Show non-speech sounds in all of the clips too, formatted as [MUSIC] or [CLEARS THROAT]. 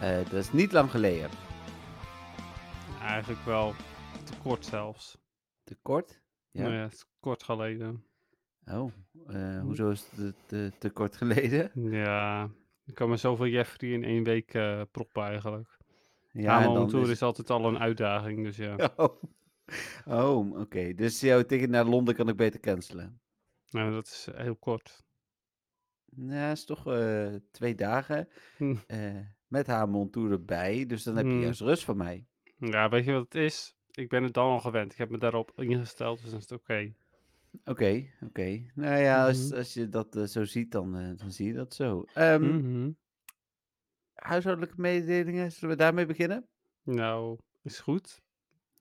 Eh, dat is niet lang geleden. Eigenlijk wel te kort zelfs. Te kort? Ja. Nou ja, het is kort geleden. Oh, eh, hoezo is het te, te kort geleden? [LAUGHS] Ja, ik kan me zoveel Jeffrey in één week eh proppen eigenlijk. Ja, dan tour is- is altijd al een uitdaging, dus ja. [LAUGHS] Oh, oh oké. Dus jouw ticket naar Londen kan ik beter cancelen. Nou, dat is heel kort. Ja, is toch twee dagen. Hm. Met haar montour erbij. Dus dan heb je Hm. juist rust van mij. Ja, weet je wat het is? Ik ben het dan al gewend. Ik heb me daarop ingesteld, dus dan is het oké. Oké, oké. Nou ja, als, Mhm. als je dat eh, zo ziet, dan, eh, dan zie je dat zo. Ehm, Mhm. Huishoudelijke mededelingen, zullen we daarmee beginnen? Nou, is goed.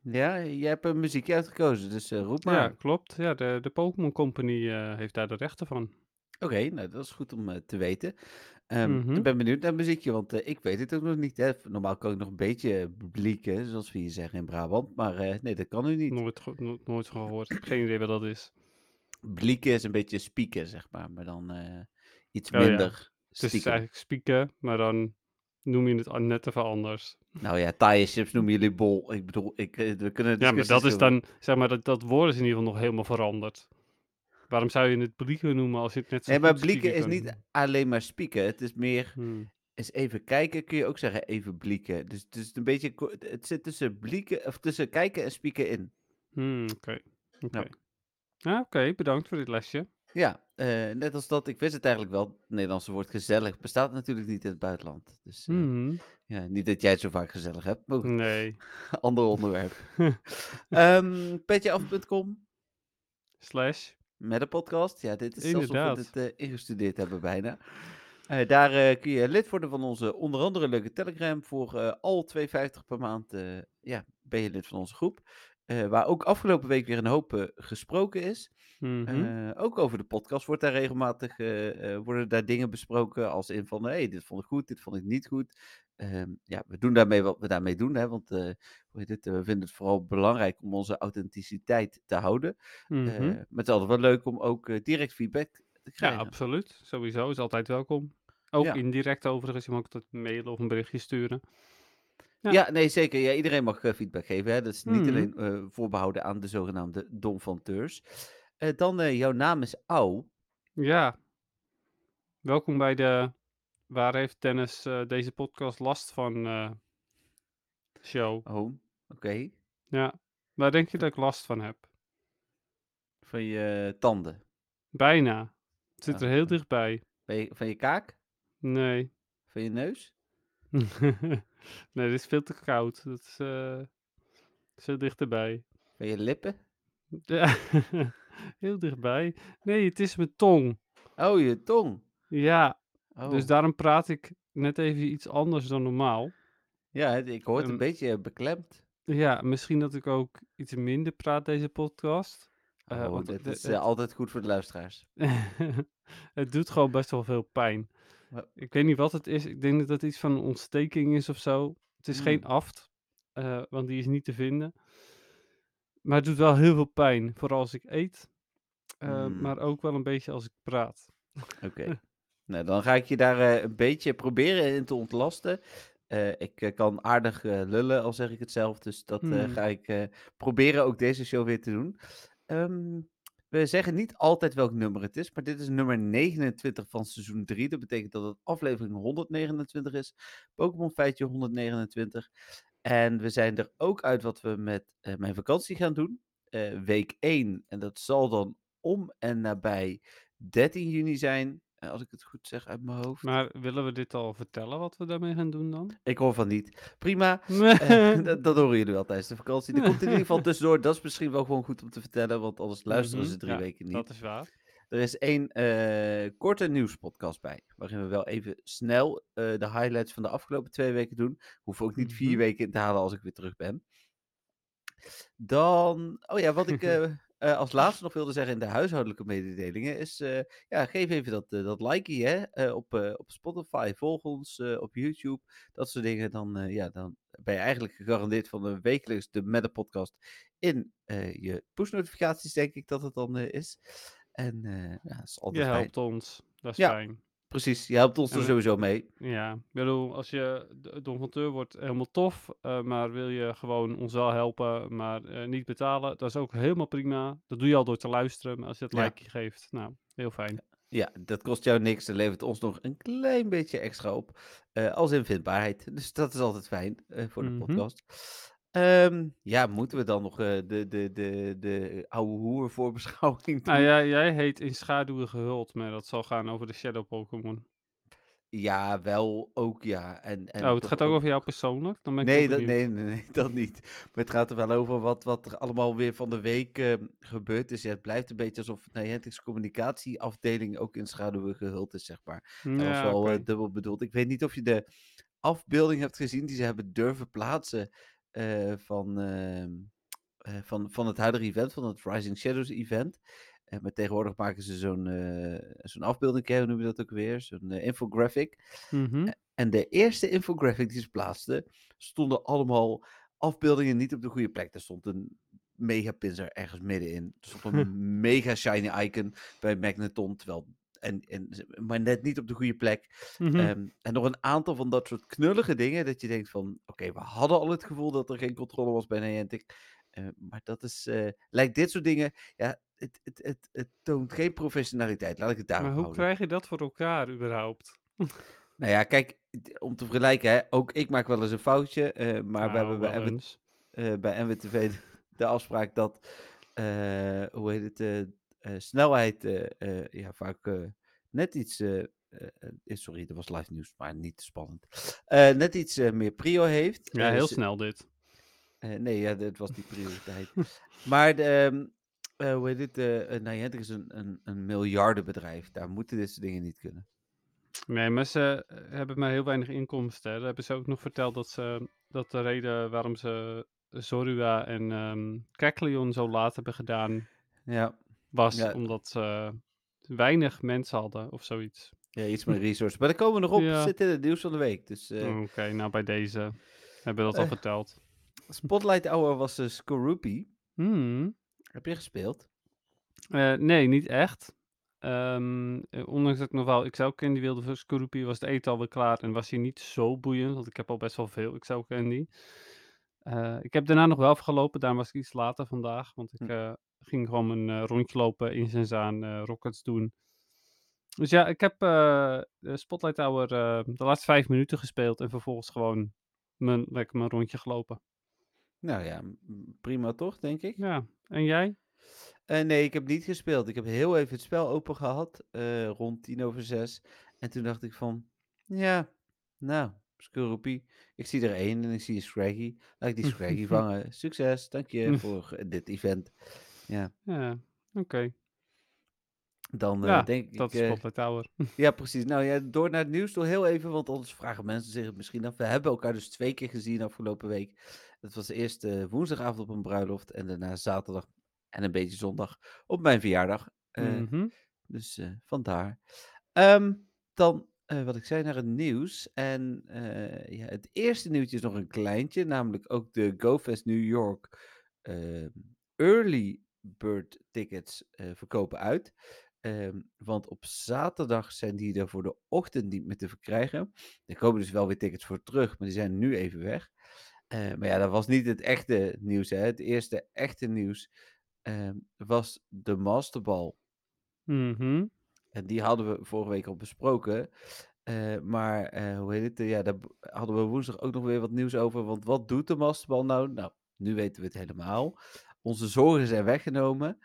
Ja, jij hebt een muziekje uitgekozen, dus eh, roep maar. Ja, klopt. Ja, de, de Pokémon Company heeft daar de rechten van. Oké, nou dat is goed om te weten. Ehm, Mhm. Ik ben benieuwd naar muziekje, want eh, ik weet het ook nog niet. Hè. Normaal kan ik nog een beetje blieken, zoals we hier zeggen in Brabant. Maar eh, nee, dat kan nu niet. Nooit, no- nooit gehoord. Geen idee wat dat is. Blieken is een beetje spieken, zeg maar. Maar dan eh, iets Oh ja. minder Het is eigenlijk spieken, maar dan noem je het net even anders. Nou ja, taaie chips noemen jullie bol. Ik bedoel, ik, eh, we kunnen Ja, maar dat is dan, zeg maar, dat, dat woord is in ieder geval nog helemaal veranderd. Waarom zou je het blieken noemen als je het net zo Nee, maar blieken is kan niet alleen maar spieken. Het is meer Hmm. eens even kijken, kun je ook zeggen even blieken. Dus het is een beetje, het zit tussen blieken, of tussen kijken en spieken in. Hmm, Oké, oké. Ja. Ja, oké, bedankt voor dit lesje. Ja, eh, net als dat, ik wist het eigenlijk wel, het Nederlandse woord gezellig bestaat natuurlijk niet in het buitenland. Dus eh, Hmm, ja, niet dat jij het zo vaak gezellig hebt, maar Nee, [LAUGHS] ander onderwerp. [LAUGHS] Ehm Petjeaf.com, slash. Met een podcast. Ja, dit is alsof we Inderdaad. dit eh, ingestudeerd hebben bijna. Eh, daar eh, kun je lid worden van onze onder andere leuke Telegram. Voor al 2,50 per maand ja, ben je lid van onze groep. Waar ook afgelopen week weer een hoop gesproken is. Mhm. Ook over de podcast wordt daar regelmatig worden daar dingen besproken als in van hey, dit vond ik goed, dit vond ik niet goed. Ehm, ja, we doen daarmee wat we daarmee doen, hè, want eh, hoe heet het, eh, we vinden het vooral belangrijk om onze authenticiteit te houden. Mhm. Eh, maar het is altijd wel leuk om ook direct feedback te ja, krijgen. absoluut. Sowieso, is altijd welkom. Ook Ja. indirect overigens, je mag ook altijd mailen of een berichtje sturen. ja. ja. nee, zeker. Ja, iedereen mag feedback geven. Hè. Dat is niet Mhm. alleen eh, voorbehouden aan de zogenaamde domfanteurs. Eh dan, jouw naam is Au. Ja, welkom bij de Waar heeft Dennis eh, deze podcast last van eh, show. Oh, oké. Ja, waar denk je dat ik last van heb? Van je tanden. Bijna. Het zit Oh, er heel dichtbij. Van je, van je kaak? Nee. Van je neus? [LAUGHS] nee, dit is veel te koud. Dat is eh, veel dichterbij. Van je lippen? Ja, [LAUGHS] heel dichtbij. Nee, het is mijn tong. Oh, je tong. Ja, Oh. dus daarom praat ik net even iets anders dan normaal. Ja, het- ik hoor het een Ehm, beetje beklemd. Ja, misschien dat ik ook iets minder praat deze podcast. Eh, oh, want dit de- is eh, het- altijd goed voor de luisteraars. [LAUGHS] het doet gewoon best wel veel pijn. Ik weet niet wat het is. Ik denk dat het iets van een ontsteking is of zo. Het is geen Mm. aft, eh, want die is niet te vinden. Maar het doet wel heel veel pijn, vooral als ik eet. eh, Mm. Maar ook wel een beetje als ik praat. Oké. [LAUGHS] [LAUGHS] nou, dan ga ik je daar eh, een beetje proberen in te ontlasten. Eh, ik eh, kan aardig lullen, al zeg ik het zelf. Dus dat Hmm. ga ik proberen ook deze show weer te doen. Ehm, we zeggen niet altijd welk nummer het is, maar dit is nummer 29 van seizoen 3. Dat betekent dat het aflevering 129 is. Pokémon feitje 129. En we zijn er ook uit wat we met mijn vakantie gaan doen. Week 1. En dat zal dan om en nabij 13 juni zijn. Eh, als ik het goed zeg uit mijn hoofd. Maar willen we dit al vertellen wat we daarmee gaan doen dan? Ik hoor van niet. Prima. [LAUGHS] Eh, dat, dat horen jullie wel tijdens de vakantie. Er komt in ieder geval [LAUGHS] tussendoor. Dat is misschien wel gewoon goed om te vertellen. Want anders luisteren Mhm, ze drie ja, weken niet. Dat is waar. Er is één eh, korte nieuwspodcast bij, waarin we wel even snel eh, de highlights van de afgelopen twee weken doen. Hoef ook niet vier Mhm. weken in te halen als ik weer terug ben. Dan, oh ja, wat ik [LAUGHS] eh, eh, als laatste nog wilde zeggen in de huishoudelijke mededelingen is, eh, ja, geef even dat, eh, dat likey hè, op, op Spotify, volg ons op YouTube, dat soort dingen. Dan, ja, dan ben je eigenlijk gegarandeerd van een wekelijks de Meta podcast in je push-notificaties, denk ik dat het dan is. En ja, dat is Je altijd fijn. helpt ons. Dat is Ja. fijn. Precies, je helpt ons En er sowieso mee. Ja, ik bedoel, als je donateur wordt, helemaal tof. eh, maar wil je gewoon ons wel helpen, maar eh, niet betalen, dat is ook helemaal prima. Dat doe je al door te luisteren. Maar als je het Ja. likeje geeft, nou, heel fijn. Ja, dat kost jou niks en levert ons nog een klein beetje extra op. eh, als in vindbaarheid. Dus dat is altijd fijn eh, voor de Mhm. podcast. Ehm, ja, moeten we dan nog eh, de, de, de, de oude hoer voorbeschouwing [LAUGHS] doen? Nou ja, jij heet in schaduwen gehuld, maar dat zal gaan over de Shadow Pokémon. Ja, wel ook ja. En, en oh, het toch gaat ook over jou persoonlijk? Dan ben ik Nee dat, benieuwd. nee, nee, nee, [LAUGHS] dat niet. Maar het gaat er wel over wat, wat er allemaal weer van de week eh, gebeurd is. Ja, het blijft een beetje alsof Niantic's communicatieafdeling ook in schaduwen gehuld is, zeg maar. Dat was Ja, wel oké. eh, dubbel bedoeld. Ik weet niet of je de afbeelding hebt gezien die ze hebben durven plaatsen van, ehm, eh, van, van het huidige event, van het Rising Shadows event. Eh, maar tegenwoordig maken ze zo'n eh, zo'n afbeelding, hoe noem je dat ook weer? Zo'n eh, infographic. Mhm. En de eerste infographic die ze plaatsten, stonden allemaal afbeeldingen niet op de goede plek. Er stond een mega pinzer ergens middenin. Er stond een [LAUGHS] mega shiny icon bij Magneton, terwijl... En, en, maar net niet op de goede plek. Mhm. Ehm, en nog een aantal van dat soort knullige dingen. Dat je denkt van, oké, we hadden al het gevoel dat er geen controle was bij Niantic. Eh, maar dat is, eh, lijkt dit soort dingen, ja, het, het, het, het toont geen professionaliteit. Laat ik het daarop maar hoe houden. krijg je dat voor elkaar überhaupt? [LAUGHS] Nou ja, kijk, om te vergelijken, hè, ook ik maak wel eens een foutje. eh, maar we Nou, hebben bij, bij NWTV de, afspraak dat, hoe heet het, snelheid eh, eh, ja, vaak eh, net iets, eh, eh, eh, sorry, dat was live nieuws, maar niet spannend, Eh, net iets eh, meer prio heeft. Ja, Eh, heel snel dit. eh, nee, ja, dat was die prioriteit. maar de, ehm, eh, hoe heet eh, eh, Niantic is een, een, een miljardenbedrijf. Daar moeten dit soort dingen niet kunnen. Nee, maar ze eh, hebben maar heel weinig inkomsten. Dat hebben ze ook nog verteld dat, ze, dat de reden waarom ze Zorua en Kecleon zo laat hebben gedaan, Ja, was Ja. omdat ze weinig mensen hadden of zoiets. ja iets [LAUGHS] meer resources. Maar daar komen we nog op. Ja. Zit in het nieuws van de week. Dus eh, Oké, nou bij deze hebben we dat al Eh. verteld. Spotlight Hour was dus Skorupi. Hmm. Heb je gespeeld? Eh, nee, niet echt. Ehm, eh, ondanks dat ik nog wel Excel Candy wilde voor Skorupi, was het eten alweer klaar en was hij niet zo boeiend, want ik heb al best wel veel Excel Candy. Ik heb daarna nog wel even gelopen, daarom was ik iets later vandaag, want ik Hm. Ging gewoon een eh, rondje lopen in Zenzaan, eh Rockets doen. Dus ja, ik heb eh, de Spotlight Hour eh, de laatste vijf minuten gespeeld en vervolgens gewoon mijn, lekker mijn rondje gelopen. Nou ja, prima toch, denk ik. Ja, en jij? Nee, ik heb niet gespeeld. Ik heb heel even het spel open gehad, eh, rond tien over zes. En toen dacht ik van, ja, nou, Skorupi. Ik zie er één en ik zie een Scraggy. Laat ik die Scraggy [LAUGHS] vangen. Succes, dank je voor dit event. Ja, Ja, oké. dan eh, Ja, denk ik... Dat is eh, Spotlight [LAUGHS] Tower. Ja, precies. Nou ja, door naar het nieuws toe heel even, want anders vragen mensen zich het misschien af. We hebben elkaar dus twee keer gezien afgelopen week. Dat was eerst eh, woensdagavond op een bruiloft en daarna zaterdag en een beetje zondag op mijn verjaardag. Eh, Mhm. Dus eh, vandaar. Ehm, dan, eh, wat ik zei, naar het nieuws. En eh, ja, het eerste nieuwtje is nog een kleintje, namelijk ook de GoFest New York ehm, Early Bird Tickets eh, verkopen uit. Ehm, want op zaterdag zijn die er voor de ochtend niet meer te verkrijgen. Er komen dus wel weer tickets voor terug, maar die zijn nu even weg. Eh, maar ja, dat was niet het echte nieuws. Hè. Het eerste echte nieuws ehm, was de Masterball. Mhm. En die hadden we vorige week al besproken. Eh, maar hoe heet het? Ja, daar hadden we woensdag ook nog weer wat nieuws over. Want wat doet de masterbal nou? Nou, nu weten we het helemaal. Onze zorgen zijn weggenomen.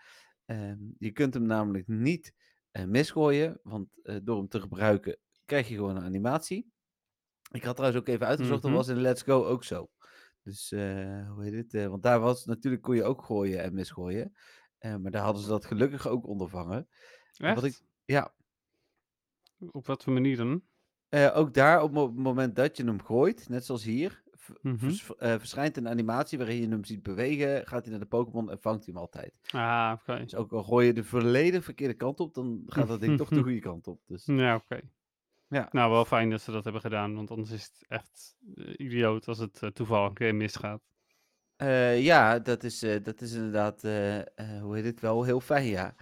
Ehm, je kunt hem namelijk niet eh, misgooien. Want eh, door hem te gebruiken krijg je gewoon een animatie. Ik had trouwens ook even uitgezocht, Mhm. dat was in Let's Go ook zo. Dus eh, hoe heet het? Want daar was natuurlijk kon je ook gooien en misgooien. Maar daar hadden ze dat gelukkig ook ondervangen. En wat ik-? Ja, Op wat voor manier dan? ook daar op het moment dat je hem gooit, net zoals hier, Mhm. vers- eh, verschijnt een animatie waarin je hem ziet bewegen, gaat hij naar de Pokémon en vangt hij hem altijd. Ah, oké. Dus ook al gooi je de volledig verkeerde kant op, dan gaat dat ding toch de [LAUGHS] goede kant op. Dus Ja, oké. Ja. Nou, wel fijn dat ze dat hebben gedaan, want anders is het echt eh, idioot als het eh, toevallig een keer misgaat. ja, dat is, dat is inderdaad, hoe heet het wel, heel fijn, ja.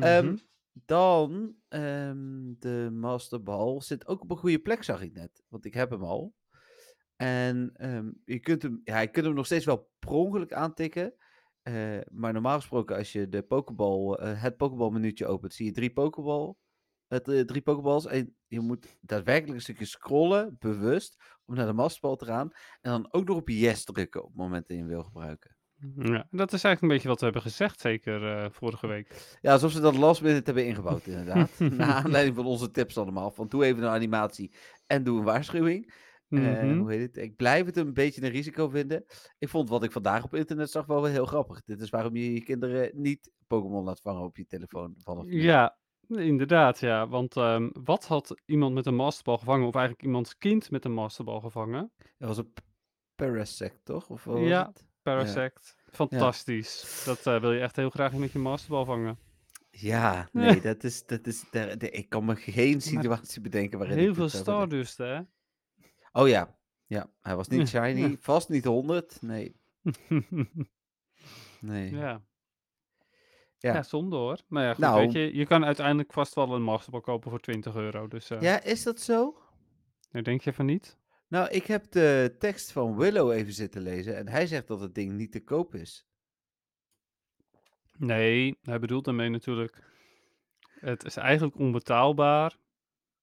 Ehm, Mhm. dan, ehm, de Masterball zit ook op een goede plek, zag ik net. Want ik heb hem al. En ehm, je, kunt hem, ja, je kunt hem nog steeds wel per ongeluk aantikken. eh, maar normaal gesproken, als je de Pokéball, eh, het Pokéball menuutje opent, zie je drie Pokéball. Het, eh, drie Pokéballs. En je moet daadwerkelijk een stukje scrollen, bewust, om naar de Masterball te gaan. En dan ook nog op yes drukken op het moment dat je hem wil gebruiken. Ja, dat is eigenlijk een beetje wat we hebben gezegd, zeker vorige week. Ja, alsof ze dat last minute hebben ingebouwd, inderdaad. [LAUGHS] Naar aanleiding van onze tips allemaal. Van doe even een animatie en doe een waarschuwing. Eh, Mhm. hoe heet het? Ik blijf het een beetje een risico vinden. Ik vond wat ik vandaag op internet zag wel heel grappig. Dit is waarom je je kinderen niet Pokémon laat vangen op je telefoon. Vanaf. Ja, inderdaad, ja. Want ehm, wat had iemand met een masterbal gevangen, of eigenlijk iemands kind met een masterbal gevangen? Dat was een Parasect, toch? Of Ja. het? Parasect. Fantastisch. Dat eh, wil je echt heel graag met je masterbal vangen. Ja, [LAUGHS] nee, dat is... Dat is daar- de- ik kan me geen situatie bedenken waarin Heel veel. Stardust, hè? Oh ja. Ja, hij was niet shiny. Vast niet 100. Nee, [LAUGHS] nee. ja. Ja. Ja. zonde hoor. Maar ja, goed, Nou- weet je, je kan uiteindelijk vast wel een masterbal kopen voor 20 euro. Dus eh Ja, is dat zo? nou, denk je van niet? Nou, ik heb de tekst van Willow even zitten lezen en hij zegt dat het ding niet te koop is. Nee, hij bedoelt daarmee natuurlijk. Het is eigenlijk onbetaalbaar.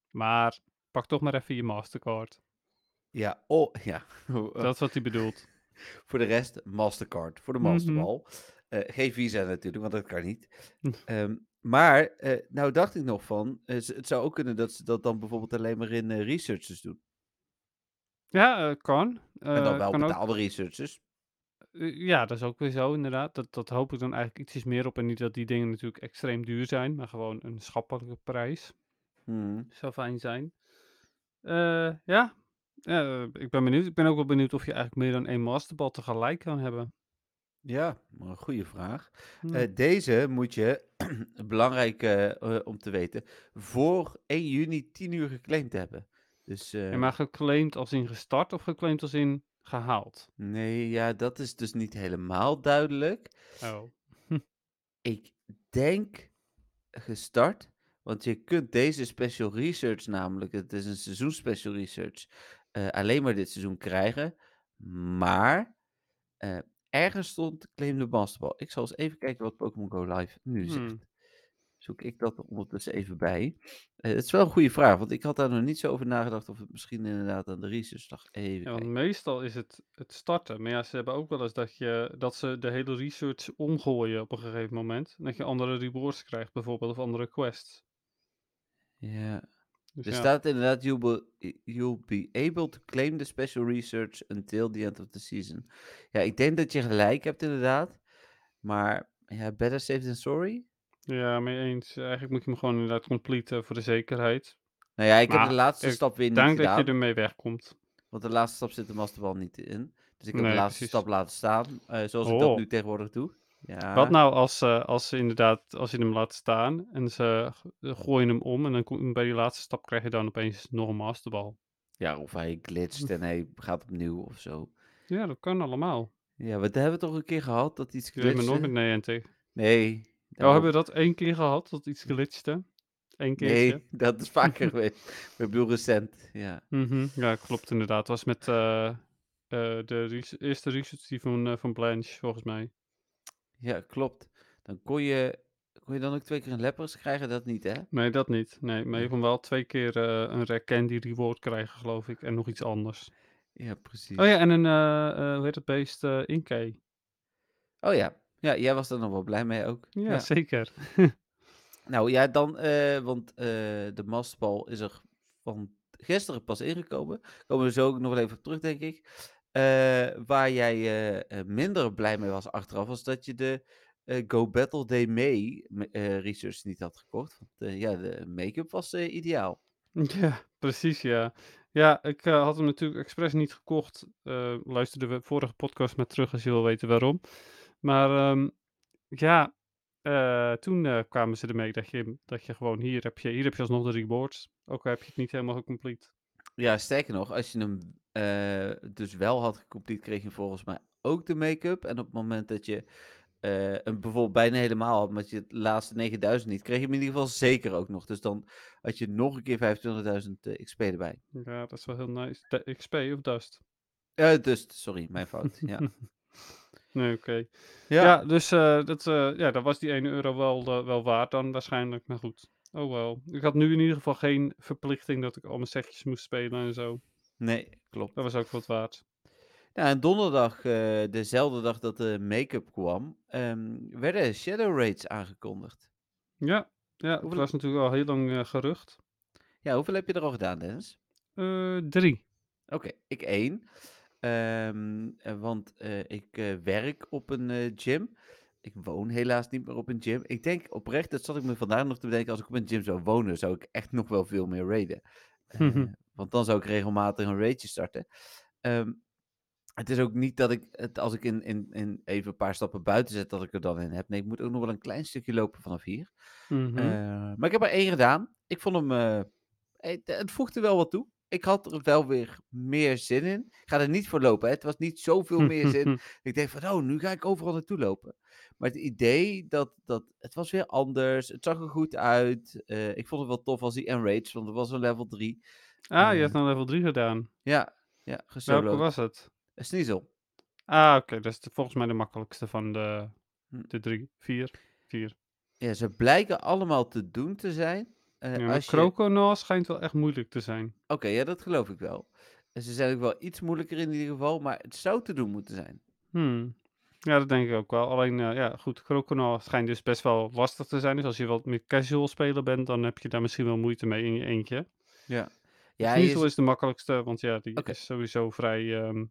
Maar pak toch maar even je Mastercard. Ja, oh, [LAUGHS] ja. Eh, Dat is wat hij bedoelt. [LAUGHS] Voor de rest, Mastercard. Voor de Mhm. Masterball. Eh, geen Visa natuurlijk, want dat kan niet. Hm. Ehm, maar, eh, nou dacht ik nog van, het zou ook kunnen dat ze dat dan bijvoorbeeld alleen maar in researchers doen. Ja, kan. en dan wel kan ook, betaalde researchers. ja, dat is ook weer zo inderdaad. Dat, dat hoop ik dan eigenlijk ietsjes meer op. En niet dat die dingen natuurlijk extreem duur zijn. Maar gewoon een schappelijke prijs. Hmm. Zou fijn zijn. Eh, ja, Eh, ik ben benieuwd. Ik ben ook wel benieuwd of je eigenlijk meer dan één masterbal tegelijk kan hebben. Ja, maar een goede vraag. Eh, deze moet je, [CLEARS THROAT] belangrijk eh, om te weten, voor 1 juni 10 uur geclaimd hebben. Dus eh, En maar geclaimd als in gestart of geclaimd als in gehaald? nee, ja, dat is dus niet helemaal duidelijk. Oh. [LAUGHS] Ik denk gestart, want je kunt deze special research namelijk, het is een seizoen special research, eh, alleen maar dit seizoen krijgen. Maar eh, ergens stond claim de basketbal. Ik zal eens even kijken wat Pokémon Go Live nu zegt. Hmm. Zoek ik dat er ondertussen even bij. Eh, het is wel een goede vraag, want ik had daar nog niet zo over nagedacht of het misschien inderdaad aan de research lag. Even Ja, want meestal is het het starten. Maar ja, ze hebben ook wel eens dat, je, dat ze de hele research omgooien op een gegeven moment. Dat je andere rewards krijgt bijvoorbeeld of andere quests. Ja. Dus Er ja. staat inderdaad, you'll be, you'll be able to claim the special research until the end of the season. Ja, ik denk dat je gelijk hebt inderdaad. Maar ja, better safe than sorry. Ja, mee eens. Eigenlijk moet je hem gewoon inderdaad completen voor de zekerheid. Nou ja, ik heb de laatste stap weer niet Dank dat gedaan. je ermee wegkomt. Want de laatste stap zit de masterbal niet in. Dus ik heb Nee, de laatste precies. stap laten staan. eh, zoals ik dat Oh. nu tegenwoordig doe. Ja. Wat nou als, eh, als ze inderdaad, als je hem laat staan en ze gooien hem om en dan kom, bij die laatste stap krijg je dan opeens nog een masterbal. Ja, of hij glitcht en hij gaat opnieuw of zo. Ja, dat kan allemaal. Ja, we hebben toch een keer gehad dat iets hebt me nooit met Niantic. Nee. Oh, daarom- hebben we dat één keer gehad, dat iets glitchte? Eén keertje? Nee, [LAUGHS] dat is vaker [LAUGHS] geweest. Ik bedoel recent, ja. Mhm, Ja, klopt inderdaad. Het was met eh, eh, de eerste research die van, van Blanche, volgens mij. Ja, klopt. Dan kon je, kon je dan ook twee keer een lepers krijgen, dat niet, hè? Nee, dat niet. Nee, maar je kon wel twee keer eh, een Rare Candy reward krijgen, geloof ik. En nog iets anders. Ja, precies. Oh ja, en een, eh, eh, hoe heet het beest? eh Inkay. Oh ja. Ja, jij was er nog wel blij mee ook. Ja, Ja. zeker. [LAUGHS] Nou ja, dan, eh, want eh, de masterbal is er van gisteren pas ingekomen. Komen we zo ook nog wel even op terug, denk ik. Eh, waar jij eh, eh, minder blij mee was achteraf, was dat je de eh, Go Battle Day May me- eh, research niet had gekocht. Want eh, ja, de make-up was eh, ideaal. Ja, precies, ja. Ja, ik eh, had hem natuurlijk expres niet gekocht. Eh luisterde we vorige podcast maar terug als je wil weten waarom. Maar ehm, ja, eh, toen eh, kwamen ze ermee dat je, dat je gewoon hier heb je, hier heb je alsnog de rewards. Ook al heb je het niet helemaal gecomplete. Ja, sterker nog, als je hem eh, dus wel had gecomplete, kreeg je volgens mij ook de make-up. En op het moment dat je eh, hem bijvoorbeeld bijna helemaal had, maar je het laatste 9000 niet, kreeg je hem in ieder geval zeker ook nog. Dus dan had je nog een keer 25.000 eh, XP erbij. Ja, dat is wel heel nice. De XP of Dust? Eh dus, sorry, mijn fout. [LAUGHS] Ja, nee, oké. ja. Ja, dus dat, ja, dat was die 1 euro wel, wel waard dan waarschijnlijk. Maar goed, oh wel. Ik had nu in ieder geval geen verplichting dat ik al mijn setjes moest spelen en zo. nee, klopt. Dat was ook wat waard. Nou, en donderdag, eh, dezelfde dag dat de make-up kwam, ehm, werden Shadow Raids aangekondigd. Ja, ja het Hoeveel- was natuurlijk al heel lang eh, gerucht. Ja, hoeveel heb je er al gedaan, Dennis? Eh, drie. Oké, ik één. Ehm, eh, want ik werk op een gym. Ik woon helaas niet meer op een gym. Ik denk oprecht, dat zat ik me vandaag nog te bedenken, als ik op een gym zou wonen, zou ik echt nog wel veel meer raiden. [LAUGHS] Want dan zou ik regelmatig een raidje starten. Ehm, het is ook niet dat ik, het, als ik in, in, in even een paar stappen buiten zet, dat ik er dan in heb. Nee, ik moet ook nog wel een klein stukje lopen vanaf hier. Mhm. Eh, maar ik heb er één gedaan. Ik vond hem. eh, het, het voegde wel wat toe. Ik had er wel weer meer zin in. Ik ga er niet voor lopen. Hè. Het was niet zoveel [LAUGHS] meer zin. Ik denk van, oh, nu ga ik overal naartoe lopen. Maar het idee dat, dat het was weer anders. Het zag er goed uit. Eh, ik vond het wel tof als die Enrage, want het was een level 3. Ah, je eh, hebt nou level 3 gedaan. Ja, ja, Welke was het? Een Sneasel. Ah, oké. dat is de- volgens mij de makkelijkste van de, Hm. de drie. Vier. Vier. Ja, ze blijken allemaal te doen te zijn. Eh, Ja, maar als je... Schijnt wel echt moeilijk te zijn. Oké, ja, dat geloof ik wel. En ze zijn ook wel iets moeilijker in ieder geval, maar het zou te doen moeten zijn. Hmm. Ja, dat denk ik ook wel. Alleen, eh, ja, goed, Croconaw schijnt dus best wel lastig te zijn. Dus als je wat meer casual speler bent, dan heb je daar misschien wel moeite mee in je eentje. Ja. Ja, je is de makkelijkste, want ja, die is sowieso vrij... ehm,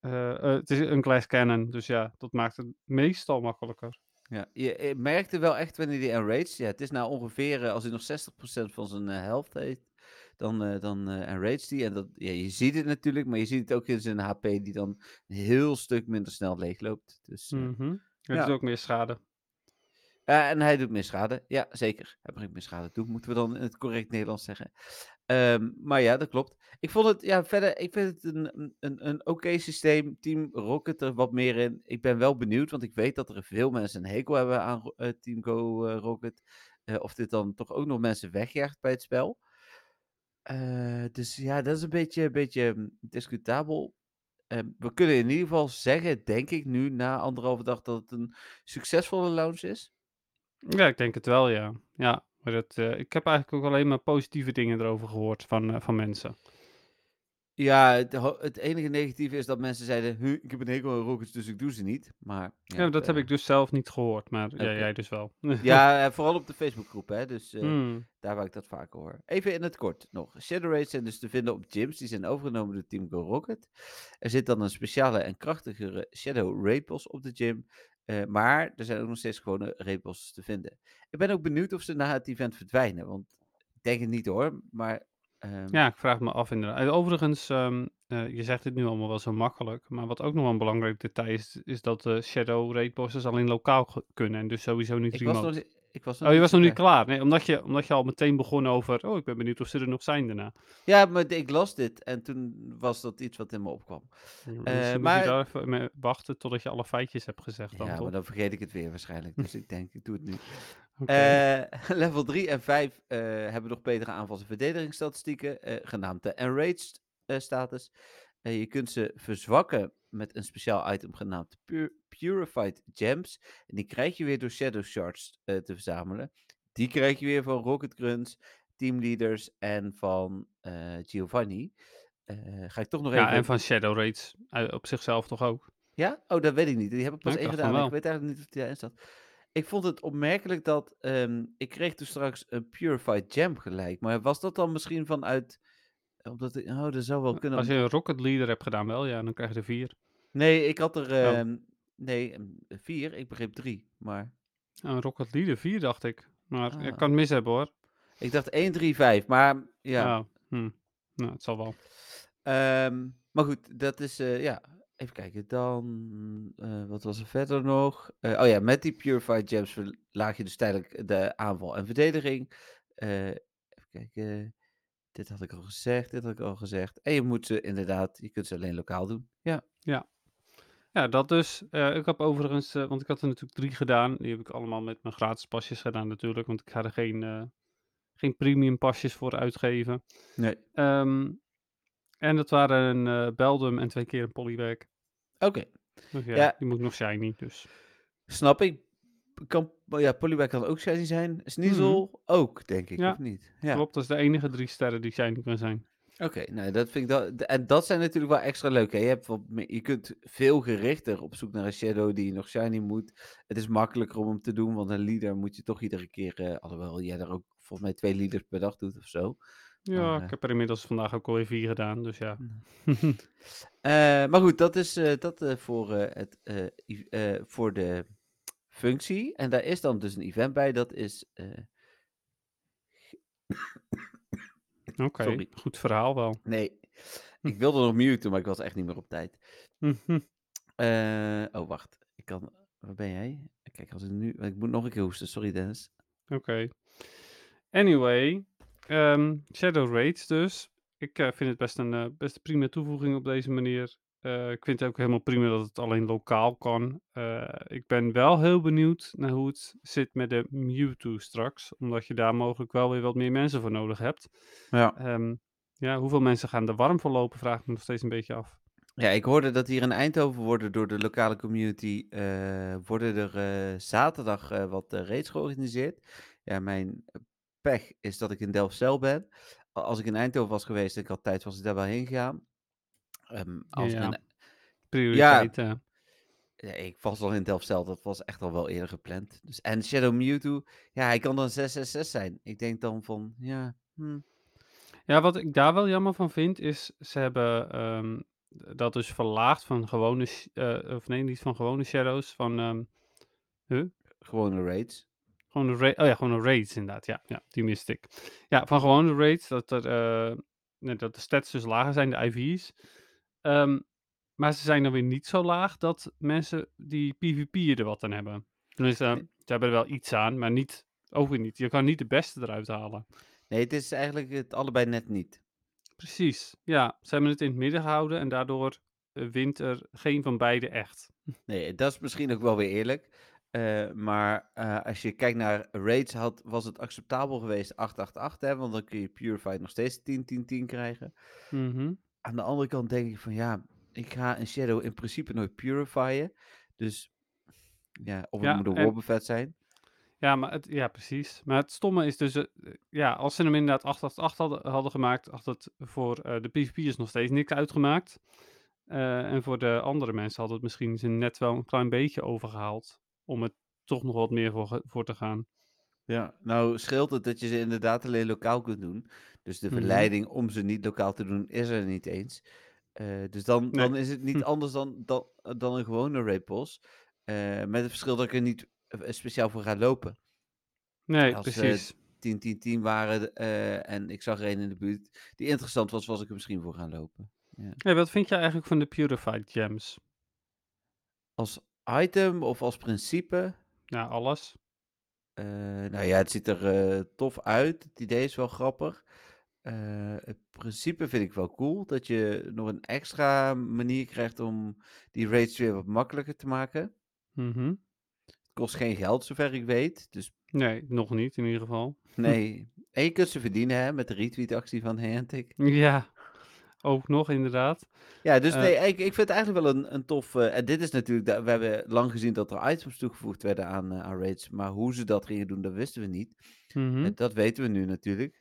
eh, eh, het is een glass cannon, dus ja, dat maakt het meestal makkelijker. Ja, je eh, merkte wel echt wanneer die enraged, ja, het is nou ongeveer, als hij nog 60% van zijn health heeft, dan, eh dan enraged hij. En dat, ja, je ziet het natuurlijk, maar je ziet het ook in zijn HP die dan een heel stuk minder snel leegloopt. Dus, Mhm. Het ja. doet ook meer schade. en hij doet meer schade. Ja, zeker. Hij brengt meer schade toe, moeten we dan in het correct Nederlands zeggen. Ehm, maar ja, dat klopt. Ik vond het, ja, verder, ik vind het een, een- een, oké systeem. Team Rocket er wat meer in. Ik ben wel benieuwd, want ik weet dat er veel mensen een hekel hebben aan eh, Team Go eh, Rocket. Eh, of dit dan toch ook nog mensen wegjaagt bij het spel. Dus ja, dat is een beetje, een beetje mm, discutabel. Ehm, we kunnen in ieder geval zeggen, denk ik nu, na anderhalve dag, dat het een succesvolle launch is. Ja, ik denk het wel, ja. Ja, maar dat, eh, ik heb eigenlijk ook alleen maar positieve dingen erover gehoord van, eh, van mensen. Ja, het, het enige negatieve is dat mensen zeiden, "Huh, ik heb een hekel aan rockets, dus ik doe ze niet. Maar Ja, dat heb eh, ik dus zelf niet gehoord, maar ja, jij dus wel. Ja, [LAUGHS] vooral op de Facebookgroep, hè. Dus Hmm. daar waar ik dat vaker hoor. Even in het kort nog. Shadow Raids zijn dus te vinden op gyms. Die zijn overgenomen door Team Go Rocket. Er zit dan een speciale en krachtigere Shadow Raid Boss op de gym. Eh, maar er zijn ook nog steeds gewone Bosses te vinden. Ik ben ook benieuwd of ze na het event verdwijnen. Want ik denk het niet hoor. Maar ehm, Ja, ik vraag me af inderdaad. En Overigens, ehm, eh, je zegt het nu allemaal wel zo makkelijk, maar wat ook nog wel een belangrijk detail is, is dat de Shadow Raid bosses alleen lokaal kunnen en dus sowieso niet ik was nog. Ik was Oh, je was nog niet klaar. Nee, omdat je, omdat je al meteen begon over, oh, ik ben benieuwd of ze er nog zijn daarna. Ja, maar ik las dit en toen was dat iets wat in me opkwam. Eh, moet maar- je daar even mee wachten totdat je alle feitjes hebt gezegd dan, Ja, toch? maar dan vergeet ik het weer waarschijnlijk. Dus ik denk, ik doe het nu. [LAUGHS] Eh, [LAUGHS] level 3 en 5 eh, hebben nog betere aanvals- en verdedigingsstatistieken, eh, genaamd de Enraged eh, status. Eh, je kunt ze verzwakken met een speciaal item genaamd Pu- Purified Gems. En die krijg je weer door Shadow Shards eh, te verzamelen. Die krijg je weer van Rocket Grunts, Teamleaders en van eh, Giovanni. Eh, ga ik toch nog ja, even... en van Shadow Raids op zichzelf toch ook? Ja? Oh, dat weet ik niet. Die heb ik pas Ja, één van gedaan. Ik weet eigenlijk niet of die daarin staat. Ik vond het opmerkelijk dat... ehm, ik kreeg toen straks een Purified Gem gelijk. Maar was dat dan misschien vanuit... Omdat ik, oh, dat zou wel kunnen. Als je een Rocket Leader hebt gedaan wel, ja, dan krijg je er vier. Nee, ik had er... Oh. ehm, Nee, ehm, vier. Ik begreep drie. Maar Oh, Rocket Leader 4 dacht ik. Maar ik Ah. kan het mis hebben hoor. ik dacht 1, 3, 5. Maar ja. Oh, hm. Nou, het zal wel. Ehm, maar goed, dat is, eh, ja, even kijken. Dan, eh, wat was er verder nog? Eh, oh ja, met die Purified Gems verlaag je dus tijdelijk de aanval en verdediging. Eh, even kijken. Dit had ik al gezegd, dit had ik al gezegd. En je moet ze inderdaad, je kunt ze alleen lokaal doen. Ja, Ja, dat dus. Eh, ik heb overigens, eh, want ik had er natuurlijk drie gedaan. Die heb ik allemaal met mijn gratis pasjes gedaan natuurlijk. Want ik ga er geen, eh, geen premium pasjes voor uitgeven. nee. Ehm, en dat waren een eh Beldum en twee keer een Polybag. Oké, Dus ja, Ja. die moet nog shiny. Dus. snap ik. Kan, ja, Polybag kan ook shiny zijn. Sneasel ook, denk ik, Ja, of niet? Ja. Klopt, dat is de enige drie sterren die shiny kan zijn. Oké, nou dat vind ik dat. En dat zijn natuurlijk wel extra leuk. Hè? Je, hebt wat meer- je kunt veel gerichter op zoek naar een shadow die nog shiny moet. Het is makkelijker om hem te doen, want een leader moet je toch iedere keer. eh alhoewel jij er ook volgens mij twee leaders per dag doet of zo. Ja, Maar, eh, ik heb er inmiddels vandaag ook alweer vier gedaan. Dus ja. [LAUGHS] Eh, maar goed, dat is eh, dat eh, voor, eh, het, eh, i- eh, voor de functie. En daar is dan dus een event bij. Dat is. eh, Oké, goed verhaal wel. nee, Hm. ik wilde nog muten, maar ik was echt niet meer op tijd. Mhm. Eh, oh, wacht. Ik kan. Waar ben jij? Kijk, als ik nu. Ik moet nog een keer hoesten. Sorry, Dennis. Oké. Anyway, ehm, Shadow Raids dus. Ik eh, vind het best een, eh, best een prima toevoeging op deze manier. Eh, ik vind het ook helemaal prima dat het alleen lokaal kan. Eh, ik ben wel heel benieuwd naar hoe het zit met de Mewtwo straks. Omdat je daar mogelijk wel weer wat meer mensen voor nodig hebt. Ja. Ehm, ja, hoeveel mensen gaan er warm voor lopen, vraag ik me nog steeds een beetje af. Ja, ik hoorde dat hier in Eindhoven worden door de lokale community. eh, worden er eh, zaterdag eh, wat raids georganiseerd. Ja, mijn pech is dat ik in Delfzijl ben. Als ik in Eindhoven was geweest en ik had tijd, was ik daar wel heen gegaan. Ehm, als Ja. Prioriteit. eh. Ja, ik was al in Delfzijl, dat was echt al wel eerder gepland. Dus, en Shadow Mewtwo, ja, hij kan dan 666 zijn. Ik denk dan van, ja, hm, Ja, wat ik daar wel jammer van vind, is ze hebben ehm, dat dus verlaagd van gewone, eh, of nee, niet van gewone shadows, van, huh? gewone raids. Gewoon de, ra- oh ja, gewoon de raids inderdaad, ja, ja, die miste ik. Ja, van gewone raids, dat, er, nee, dat de stats dus lager zijn, de IV's. Ehm, maar ze zijn dan weer niet zo laag dat mensen die PvP er wat aan hebben. Dus Nee. ze hebben er wel iets aan, maar niet, ook weer niet. Je kan niet de beste eruit halen. Nee, het is eigenlijk het allebei net niet. Precies, ja. Ze hebben het in het midden gehouden en daardoor eh, wint er geen van beide echt. [LAUGHS] Nee, dat is misschien ook wel weer eerlijk. Eh, maar eh, als je kijkt naar raids, had, was het acceptabel geweest 888, hè, want dan kun je Purified nog steeds 10-10-10 krijgen. Mhm. Aan de andere kant denk ik van ja, ik ga een Shadow in principe nooit purifyen. Dus ja, of het Ja, moet een en- Wobbuffet zijn. Ja, maar het, ja, precies. Maar het stomme is dus, eh, ja, als ze hem inderdaad 888 hadden, hadden gemaakt, had het voor eh, de PvP'ers nog steeds niks uitgemaakt. Eh, en voor de andere mensen had het misschien ze net wel een klein beetje overgehaald om het toch nog wat meer voor, voor te gaan. Ja, nou scheelt het dat je ze inderdaad alleen lokaal kunt doen. Dus de Mhm. verleiding om ze niet lokaal te doen is er niet eens. Eh, dus dan, Nee. dan is het niet Hm. anders dan, dan, dan een gewone raidboss. Eh met het verschil dat ik er niet eh, speciaal voor ga lopen. Nee, Als, precies. 10, 10, 10 waren en ik zag er een in de buurt die interessant was, was ik er misschien voor gaan lopen. Hey, wat vind jij eigenlijk van de Purified Gems? Als item of als principe, Ja, alles. Eh, nou ja, het ziet er eh, tof uit. Het idee is wel grappig. Eh, het principe vind ik wel cool, dat je nog een extra manier krijgt om die raids weer wat makkelijker te maken. Mhm. Kost geen geld, zover ik weet. Dus Nee, nog niet in ieder geval. nee. [LAUGHS] En je kunt ze verdienen hè, met de retweet-actie van Niantic. Ja, ook nog inderdaad. Ja, dus Eh, nee, ik, ik vind het eigenlijk wel een, een tof. eh, en dit is natuurlijk. da- We hebben lang gezien dat er items toegevoegd werden aan, eh, aan raids. Maar hoe ze dat gingen doen, dat wisten we niet. Mhm. Dat weten we nu natuurlijk.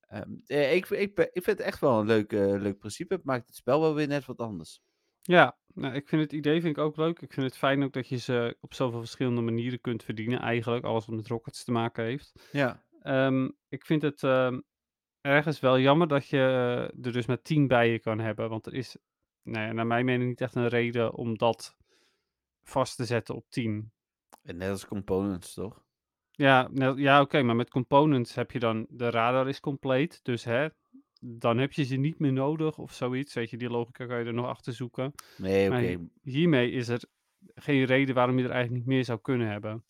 Eh, ik, ik, ik vind het echt wel een leuk, leuk principe. Het maakt het spel wel weer net wat anders. Ja, nou, ik vind het idee vind ik ook leuk. Ik vind het fijn ook dat je ze op zoveel verschillende manieren kunt verdienen. Eigenlijk, alles wat met rockets te maken heeft. Ja, Ehm, ik vind het ehm, ergens wel jammer dat je eh, er dus maar 10 bij je kan hebben. Want er is, nou ja, naar mijn mening, niet echt een reden om dat vast te zetten op 10. En net als components, toch? Ja, nou, ja oké, maar met components heb je dan, de radar is compleet, dus hè, dan heb je ze niet meer nodig of zoiets. Weet je, die logica kan je er nog achter zoeken. Nee, oké. Hiermee is er geen reden waarom je er eigenlijk niet meer zou kunnen hebben.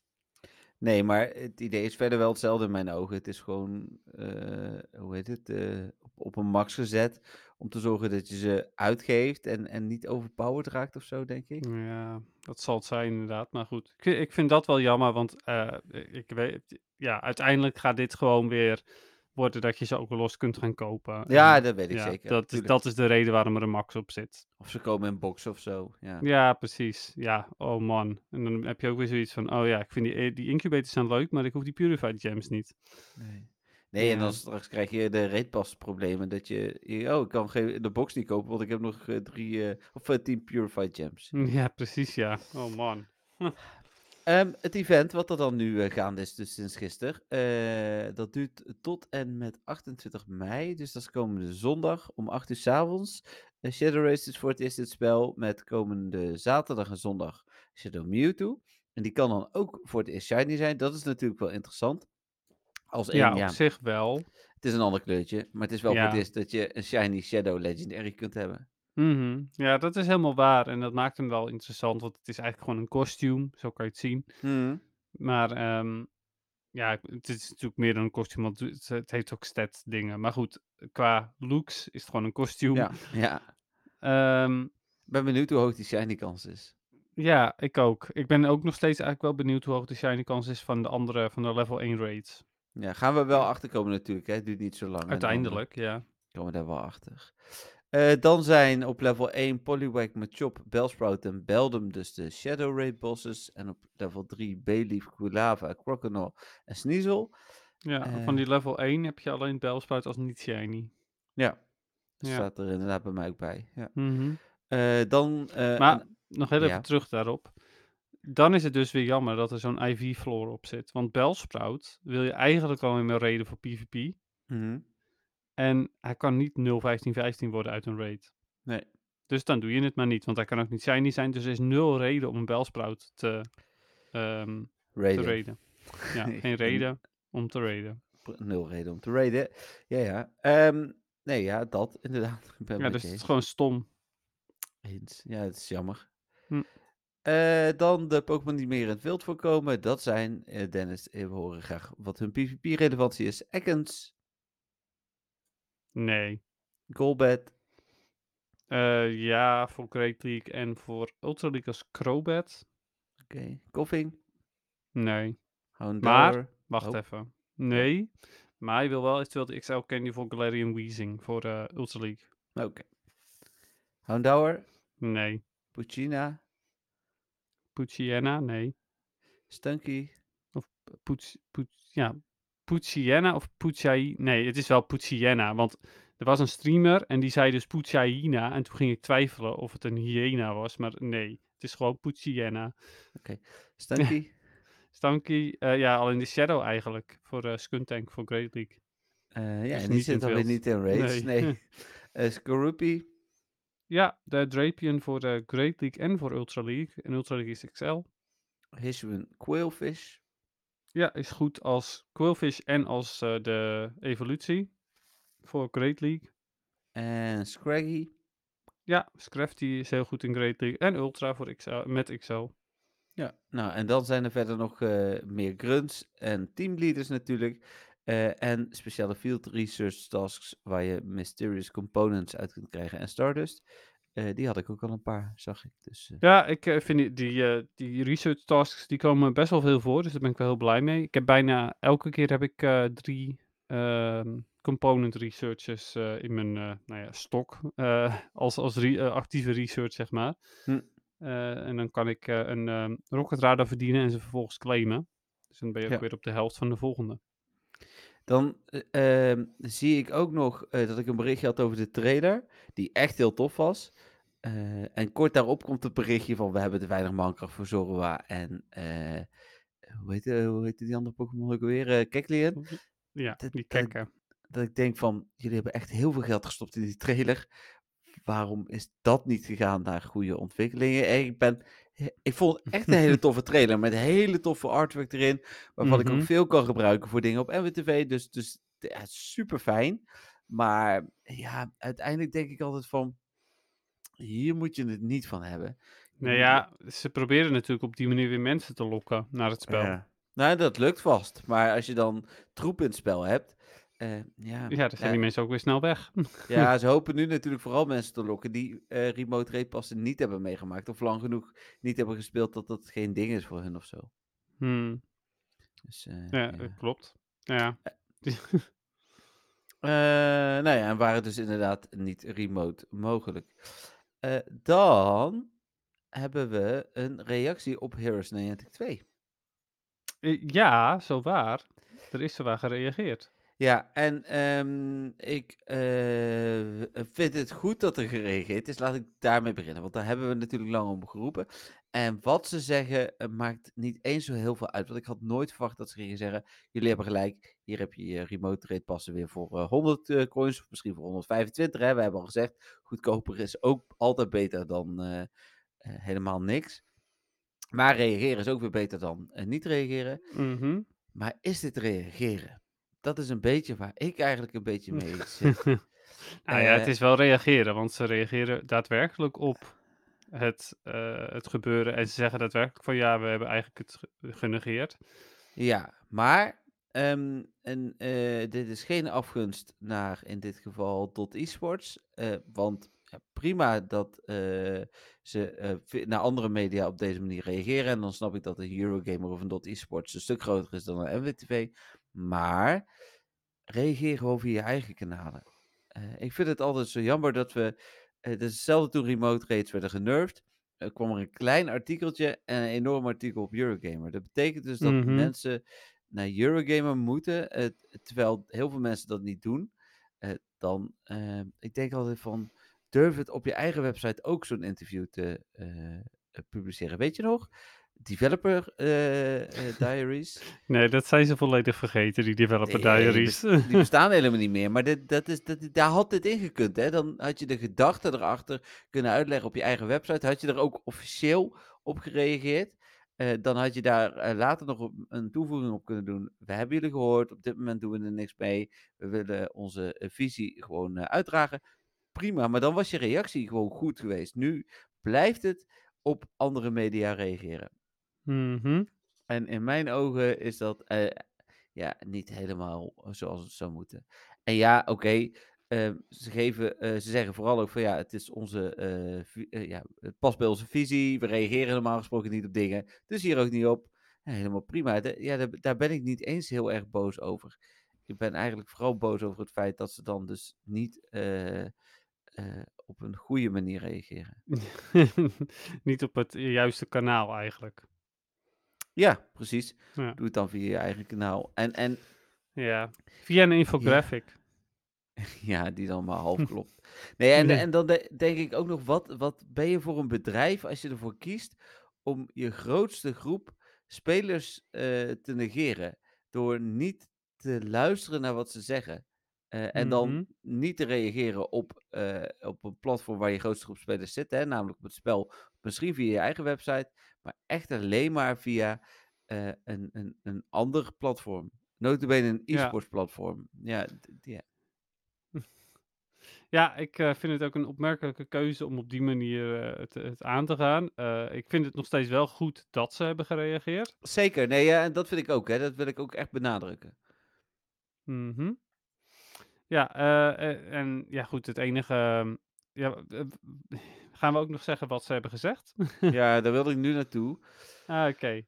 Nee, maar het idee is verder wel hetzelfde in mijn ogen. Het is gewoon, eh, hoe heet het, eh, op, op een max gezet om te zorgen dat je ze uitgeeft en, en niet overpowered raakt of zo, denk ik. Ja, dat zal het zijn inderdaad. Maar goed, ik, ik vind dat wel jammer, want eh, ik weet, ja, uiteindelijk gaat dit gewoon weer worden dat je ze ook los kunt gaan kopen. Ja, En dat weet ik ja, zeker. Dat is, dat is de reden waarom er een max op zit. Of ze komen in box of zo. Ja. Ja, precies. Ja, oh man. En dan heb je ook weer zoiets van, oh ja, ik vind die, eh, die incubators zijn leuk, maar ik hoef die purified gems niet. Nee. Nee, en dan straks krijg je de raidpass problemen dat je, oh, ik kan geen, de box niet kopen, want ik heb nog eh, drie, eh, of tien purified gems. Ja, precies, ja. Oh man. [LAUGHS] Ehm, het event, wat er dan nu eh, gaande is, dus sinds gisteren, eh, dat duurt tot en met 28 mei. Dus dat is komende zondag om 8 uur s avonds. Eh, Shadow Race is voor het eerst het spel met komende zaterdag en zondag Shadow Mewtwo. En die kan dan ook voor het eerst shiny zijn. Dat is natuurlijk wel interessant. Als één, Ja, ja, op zich wel. het is een ander kleurtje, maar het is wel voor Ja. het eerst dat je een shiny Shadow Legendary kunt hebben. Mhm. Ja, dat is helemaal waar. En dat maakt hem wel interessant, want het is eigenlijk gewoon een kostuum. Zo kan je het zien. Hmm. Maar ehm, ja, het is natuurlijk meer dan een kostuum, want het, het heeft ook stat dingen. Maar goed, qua looks is het gewoon een kostuum. Ja, ja. [LAUGHS] Ehm, Ik ben benieuwd hoe hoog die shiny kans is. ja, ik ook. Ik ben ook nog steeds eigenlijk wel benieuwd hoe hoog de shiny kans is van de andere, van de level 1 raids. Ja, gaan we wel achterkomen natuurlijk. Hè? Het duurt niet zo lang. en dan, eh, Uiteindelijk, ja. komen we daar wel achter. Eh, dan zijn op level 1 Poliwag, Machop, Bellsprout en Beldum dus de Shadow Raid bosses. En op level 3 Bayleaf, Quilava, Croconaw en Sneasel. Ja, Eh. van die level 1 heb je alleen Bellsprout als niet shiny. Ja, dat Ja. staat er inderdaad bij mij ook bij. Ja. Mhm. Eh, dan, eh, Maar nog heel even terug daarop. Dan is het dus weer jammer dat er zo'n IV-floor op zit. Want Bellsprout wil je eigenlijk al in een reden voor PvP. Mhm. En hij kan niet 0-15-15 worden uit een raid. Nee. Dus dan doe je het maar niet, want hij kan ook niet shiny zijn. Dus er is nul reden om een Bellsprout te, ehm, te Raiden. Ja, [LAUGHS] geen En- reden om te raiden. Nul reden om te raiden. Ja, ja. Ehm, nee, ja, dat inderdaad. [LAUGHS] Ik ben Ja, dus het is gewoon stom. Eens. Ja, het is jammer. Hm. Eh, dan de Pokémon die meer in het wild voorkomen. Dat zijn, eh, Dennis, we horen graag wat hun PvP-relevantie is. Ekans, Nee. Golbat, Eh, ja, voor Great League en voor Ultra League als Crobat. oké, Koffing, Nee. Houndour. Wacht Oh. even. Nee. Maar hij wil wel eventueel de XL Candy voor Galarian Weezing voor eh Ultra League. Oké. Houndour, Nee. Puccina, Poochyena? Nee. Stunky, Poets, Poets, ja. Poochyena of Poochyai? Nee, het is wel Poochyena. Want er was een streamer en die zei dus Poochyena. En toen ging ik twijfelen of het een hyena was. Maar nee, het is gewoon Poochyena. Stunky, [LAUGHS] Stanky, eh, ja, al in de Shadow eigenlijk. Voor eh Skuntank, voor Great League. Eh, ja, en die zit alweer niet in raids. Nee. Nee. [LAUGHS] Skorupi, Ja, de Drapion voor de Great League en voor Ultra League. En Ultra League is XL. Hishwin, Quailfish, Ja, is goed als Quillfish en als eh, de evolutie voor Great League. en Scraggy. Ja, Scrafty is heel goed in Great League. En Ultra voor XL, met XL. Ja, nou en dan zijn er verder nog eh, meer grunts en teamleaders natuurlijk. eh, en speciale field research tasks waar je mysterious components uit kunt krijgen. En Stardust, eh, die had ik ook al een paar, zag ik. Dus eh, Ja, ik eh, vind die, die, die research tasks, die komen best wel veel voor. Dus daar ben ik wel heel blij mee. Ik heb bijna elke keer heb ik drie ehm, component researches in mijn nou ja, stok. [LAUGHS] als als re- actieve research, zeg maar. Hm. En dan kan ik een ehm rocket radar verdienen en ze vervolgens claimen. Dus dan ben je ook Ja. weer op de helft van de volgende. Dan eh, ehm, zie ik ook nog eh, dat ik een berichtje had over de trailer, die echt heel tof was. Eh, en kort daarop komt het berichtje van we hebben te weinig mankracht voor Zorua en eh, hoe, heet, eh, hoe heet die andere Pokémon ook weer? Eh Kecleon. Ja, Dat- die dat- kekken. dat ik denk van, jullie hebben echt heel veel geld gestopt in die trailer. Waarom is dat niet gegaan naar goede ontwikkelingen? En ik ben ik vond het echt een hele [LAUGHS] toffe trailer met hele toffe artwork erin, waarvan ik ook Mhm. veel kan gebruiken voor dingen op MWTV. Dus, dus ja, super fijn. Maar ja, uiteindelijk denk ik altijd van, hier moet je het niet van hebben. Nou ja, ze proberen natuurlijk op die manier weer mensen te lokken naar het spel. Ja. Nou, dat lukt vast. Maar als je dan troep in het spel hebt, eh, ja, dan zijn ja, die mensen ook weer snel weg. [LAUGHS] ja, ze hopen nu natuurlijk vooral mensen te lokken die eh, remote rate passen niet hebben meegemaakt. Of lang genoeg niet hebben gespeeld dat dat geen ding is voor hun of zo. Hmm, Dus, eh, Ja, ja. dat klopt. Ja. [LAUGHS] Eh, nou ja, en waren dus inderdaad niet remote mogelijk. Eh, dan hebben we een reactie op Heroes Niantic 2. Eh, Ja, zo waar. Er is zowaar gereageerd. Ja, en ehm, ik eh, vind het goed dat er gereageerd is. Laat ik daarmee beginnen, want daar hebben we natuurlijk lang om geroepen. En wat ze zeggen eh, maakt niet eens zo heel veel uit. Want ik had nooit verwacht dat ze gingen zeggen: Jullie hebben gelijk, hier heb je je remote rate passen weer voor eh, 100 eh, coins, of misschien voor 125. Hè? We hebben al gezegd: goedkoper is ook altijd beter dan eh, eh, helemaal niks. Maar reageren is ook weer beter dan eh, niet reageren. Mhm. Maar is dit reageren? Dat is een beetje waar ik eigenlijk een beetje mee [LAUGHS] zit. [LAUGHS] nou ja, het Eh, is wel reageren, want ze reageren daadwerkelijk op het, eh, het gebeuren. En ze zeggen daadwerkelijk van ja, we hebben eigenlijk het ge- genegeerd. Ja, maar ehm, en, eh, dit is geen afgunst naar in dit geval Dot Esports. want ja, prima dat ze naar andere media op deze manier reageren. En dan snap ik dat een Eurogamer of een Dot Esports een stuk groter is dan een MWTV. Maar reageer gewoon via je eigen kanalen. Eh, ik vind het altijd zo jammer dat we. eh, Het is hetzelfde toen remote rates werden genervd. Er kwam er een klein artikeltje en een enorm artikel op Eurogamer. Dat betekent dus dat Mhm. mensen naar Eurogamer moeten, eh, terwijl heel veel mensen dat niet doen. Eh, dan, eh, ik denk altijd van, durf het op je eigen website ook zo'n interview te eh, eh, publiceren. Weet je nog? Developer eh, eh, Diaries. [LAUGHS] Nee, dat zijn ze volledig vergeten, die developer Nee, diaries. Die [LAUGHS] bestaan helemaal niet meer. Maar dit, dat is, dat, daar had dit in gekund. Hè? Dan had je de gedachte erachter kunnen uitleggen op je eigen website. Had je er ook officieel op gereageerd. Eh, dan had je daar later nog een toevoeging op kunnen doen. We hebben jullie gehoord. Op dit moment doen we er niks mee. We willen onze visie gewoon uitdragen. Prima, maar dan was je reactie gewoon goed geweest. Nu blijft het op andere media reageren. Mhm. En in mijn ogen is dat eh, ja, niet helemaal zoals het zou moeten. En ja, oké, eh, ze, geven, eh, ze zeggen vooral ook van ja, het is onze, eh, ja, het past bij onze visie. We reageren normaal gesproken niet op dingen, dus hier ook niet op. Ja, helemaal prima. De- ja, daar, daar ben ik niet eens heel erg boos over. Ik ben eigenlijk vooral boos over het feit dat ze dan dus niet op een goede manier reageren. [LAUGHS] Niet op het juiste kanaal eigenlijk. Ja, precies. Ja. Doe het dan via je eigen kanaal. En, en Ja. Via een infographic. [LAUGHS] Ja, die dan maar half [LAUGHS] klopt. Nee, en, Nee. en dan de- denk ik ook nog, wat, wat ben je voor een bedrijf als je ervoor kiest om je grootste groep spelers eh, te negeren? Door niet te luisteren naar wat ze zeggen. Eh, en dan Mhm. niet te reageren op, eh, op een platform waar je grootste groep spelers zit, hè, namelijk op het spel, misschien via je eigen website, maar echt alleen maar via eh, een, een, een ander platform. Notabene een Ja. e-sports platform. Ja, ja. [LAUGHS] Ja, ik eh, vind het ook een opmerkelijke keuze om op die manier eh, het, het aan te gaan. Ik vind het nog steeds wel goed dat ze hebben gereageerd. Zeker, nee, ja, en dat vind ik ook, hè. Dat wil ik ook echt benadrukken. Mhm. Ja, en ja, goed, het enige. ehm, ja, gaan we ook nog zeggen wat ze hebben gezegd? [LAUGHS] Ja, daar wilde ik nu naartoe. ah, oké.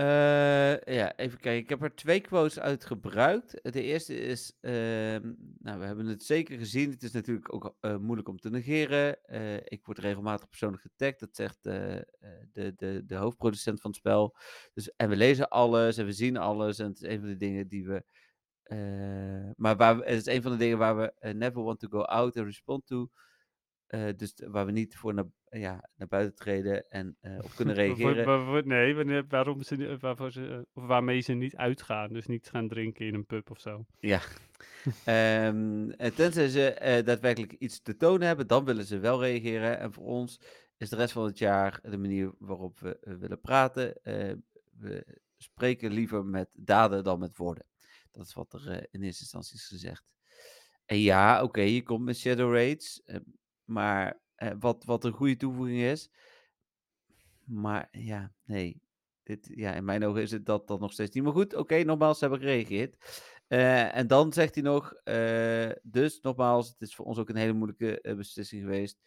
Eh, ja, even kijken. Ik heb er twee quotes uit gebruikt. De eerste is, ehm, nou, we hebben het zeker gezien. Het is natuurlijk ook eh, moeilijk om te negeren. Eh, ik word regelmatig persoonlijk getagd. Dat zegt de, de, de hoofdproducent van het spel. Dus, en we lezen alles en we zien alles. En het is een van de dingen die we... maar waar we, het is een van de dingen waar we never want to go out and respond to. Eh, dus waar we niet voor naar, ja, naar buiten treden en eh, op kunnen [LAUGHS] reageren. nee, wanneer, waarom ze, ni- waarvoor ze, eh, of waarmee ze niet uitgaan. Dus niet gaan drinken in een pub of zo. Ja. [LAUGHS] Ehm, en tenzij ze eh, daadwerkelijk iets te tonen hebben, dan willen ze wel reageren. En voor ons is de rest van het jaar de manier waarop we eh, willen praten. eh, we spreken liever met daden dan met woorden. Dat is wat er eh, in eerste instantie is gezegd. En ja, oké, je komt met Shadow Raids. Maar eh, wat, wat een goede toevoeging is. Maar ja, nee. Dit, ja, in mijn ogen is het dat dan nog steeds niet. Maar goed, oké, nogmaals, ze hebben gereageerd. Eh, en dan zegt hij nog, eh, dus nogmaals, het is voor ons ook een hele moeilijke beslissing geweest.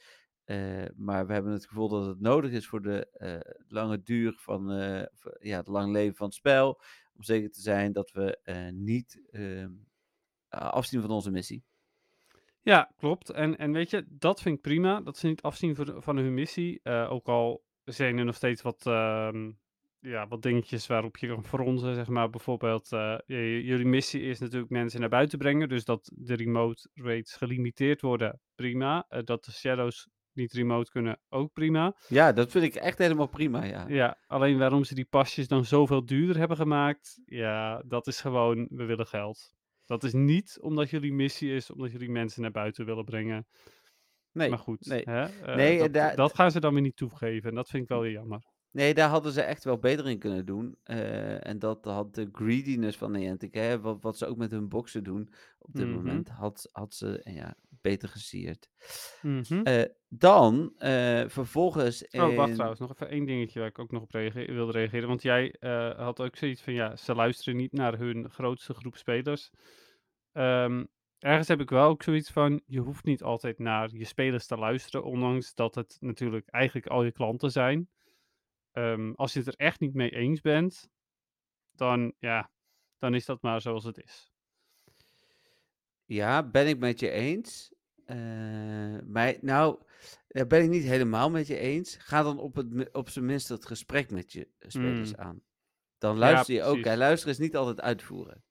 Maar we hebben het gevoel dat het nodig is voor de lange duur van, ja, het lang leven van het spel. Om zeker te zijn dat we niet ehm, afzien van onze missie. Ja, klopt. En, en weet je, dat vind ik prima. Dat ze niet afzien van hun missie. Eh, ook al zijn er nog steeds wat, ehm, ja, wat dingetjes waarop je kan fronsen. Zeg maar bijvoorbeeld, eh, j- jullie missie is natuurlijk mensen naar buiten brengen. Dus dat de remote rates gelimiteerd worden, prima. Eh, dat de shadows niet remote kunnen, ook prima. Ja, dat vind ik echt helemaal prima, ja. Ja, alleen waarom ze die pasjes dan zoveel duurder hebben gemaakt, ja, dat is gewoon, we willen geld. Dat is niet omdat jullie missie is, omdat jullie mensen naar buiten willen brengen. Nee, Maar goed, nee. hè? eh, Nee, dat, dat gaan ze dan weer niet toegeven. En dat vind ik wel weer jammer. Nee, daar hadden ze echt wel beter in kunnen doen. Eh, en dat had de greediness van Niantic, hè, wat, wat ze ook met hun boxen doen op dit Mhm. moment, had, had ze eh, ja, beter gesierd. Mhm. Eh, dan, eh, vervolgens... Oh, wacht in- trouwens, nog even één dingetje waar ik ook nog op reage- wilde reageren. Want jij eh, had ook zoiets van, ja, ze luisteren niet naar hun grootste groep spelers. Ehm, ergens heb ik wel ook zoiets van, je hoeft niet altijd naar je spelers te luisteren, ondanks dat het natuurlijk eigenlijk al je klanten zijn. Ehm, als je het er echt niet mee eens bent, dan, ja, dan is dat maar zoals het is. Ja, ben ik met je eens. Eh, maar nou, daar ben ik niet helemaal met je eens. Ga dan op, het, op zijn minst het gesprek met je spelers Mm. aan. Dan luister je ook. Hè. Luisteren is niet altijd uitvoeren.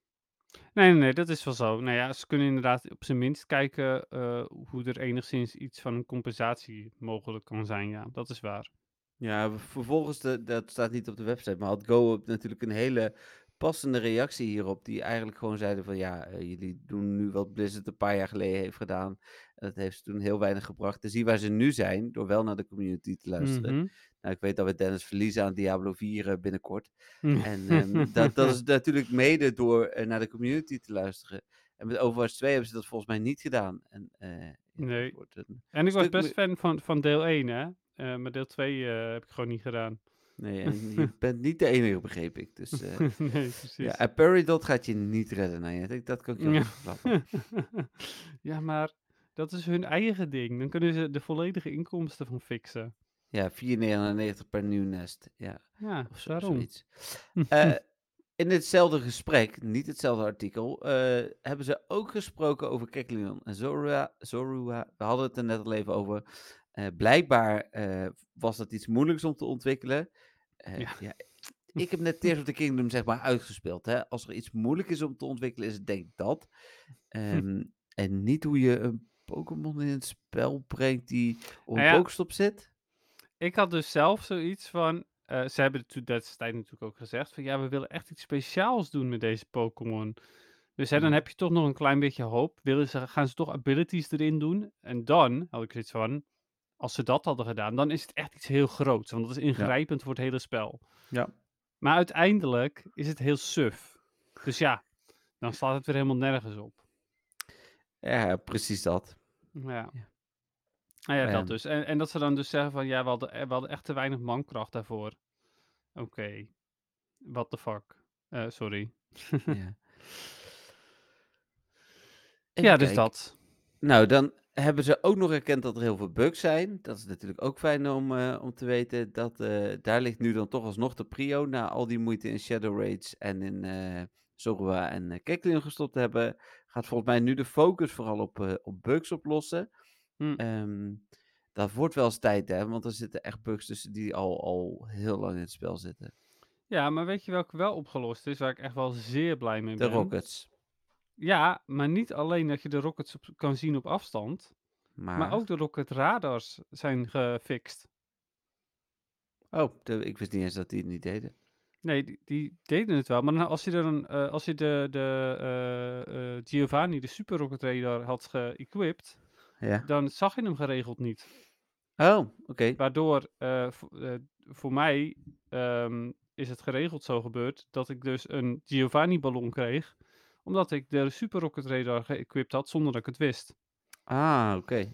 Nee, nee, nee, dat is wel zo. Nou ja, ze kunnen inderdaad op zijn minst kijken eh, hoe er enigszins iets van een compensatie mogelijk kan zijn. Ja, dat is waar. Ja, vervolgens, de, dat staat niet op de website, maar had Go natuurlijk een hele passende reactie hierop. Die eigenlijk gewoon zeiden van ja, eh, jullie doen nu wat Blizzard een paar jaar geleden heeft gedaan. En dat heeft ze toen heel weinig gebracht. Te zien waar ze nu zijn, door wel naar de community te luisteren. Mhm. Nou, ik weet dat we Dennis verliezen aan Diablo 4 eh, binnenkort. En ehm, [LAUGHS] dat, dat is natuurlijk mede door eh, naar de community te luisteren. En met Overwatch 2 hebben ze dat volgens mij niet gedaan. En, ja, Nee. En ik was best fan van, van deel 1, hè? Eh, maar deel 2 eh, heb ik gewoon niet gedaan. nee, [LAUGHS] en je bent niet de enige, begreep ik. Dus, eh, [LAUGHS] nee, precies. Ja, en Peridot gaat je niet redden, Niantic. Dat kan ik je Ja. [LAUGHS] ja, maar dat is hun eigen ding. Dan kunnen ze de volledige inkomsten van fixen. Ja, 4,99 per nieuw nest. Ja, Ja, of zo, daarom. zoiets. In hetzelfde gesprek, niet hetzelfde artikel, hebben ze ook gesproken over Kekleon en Zorua. Zorua. We hadden het er net al even over. Eh, blijkbaar eh, was dat iets moeilijks om te ontwikkelen. Eh, Ja. ja. Ik heb net [LAUGHS] Tears of the Kingdom zeg maar uitgespeeld. Hè? Als er iets moeilijk is om te ontwikkelen, is het denk ik dat. Ehm, en niet hoe je een Pokémon in het spel brengt die op een Nou ja, Pokestop zit. Ik had dus zelf zoiets van. ze hebben het toen destijds natuurlijk ook gezegd. Van ja, we willen echt iets speciaals doen met deze Pokémon. Dus hè, dan Mhm. heb je toch nog een klein beetje hoop. Willen ze, gaan ze toch abilities erin doen? En dan had ik zoiets van. Als ze dat hadden gedaan, dan is het echt iets heel groots. Want dat is ingrijpend voor het hele spel. Ja. Maar uiteindelijk is het heel suf. Dus ja, dan slaat het weer helemaal nergens op. Ja, precies dat. Ja. Ja. Nou ja, dat dus. En, en dat ze dan dus zeggen van ja, we hadden, we hadden echt te weinig mankracht daarvoor. Oké. What the fuck. Eh, sorry. ja. [LAUGHS] ja, dus dat. Nou, dan hebben ze ook nog erkend dat er heel veel bugs zijn. Dat is natuurlijk ook fijn om, eh, om te weten. Dat, eh, daar ligt nu dan toch alsnog de prio. Na al die moeite in Shadow Raids en in Zorua en uh, Kekleon gestopt hebben. Gaat volgens mij nu de focus vooral op, op bugs oplossen. Hm. Ehm, dat wordt wel eens tijd, hè? Want er zitten echt bugs tussen die al, al heel lang in het spel zitten. Ja, maar weet je welke wel opgelost is, waar ik echt wel zeer blij mee De ben? Rockets. Ja, maar niet alleen dat je de rockets op, kan zien op afstand. Maar, Maar ook de Rocket Radars zijn gefixt. Oh, de- ik wist niet eens dat die het niet deden. Nee, die, die deden het wel. Maar dan als je, een, eh, als je de, de eh, eh, Giovanni, de Super Rocket Radar, had geëquipt, Ja. dan zag je hem geregeld niet. Oh, oké. Waardoor vo- voor mij ehm, is het geregeld zo gebeurd dat ik dus een Giovanni-ballon kreeg, omdat ik de Super Rocket Radar geëquipt had zonder dat ik het wist. Ah, oké.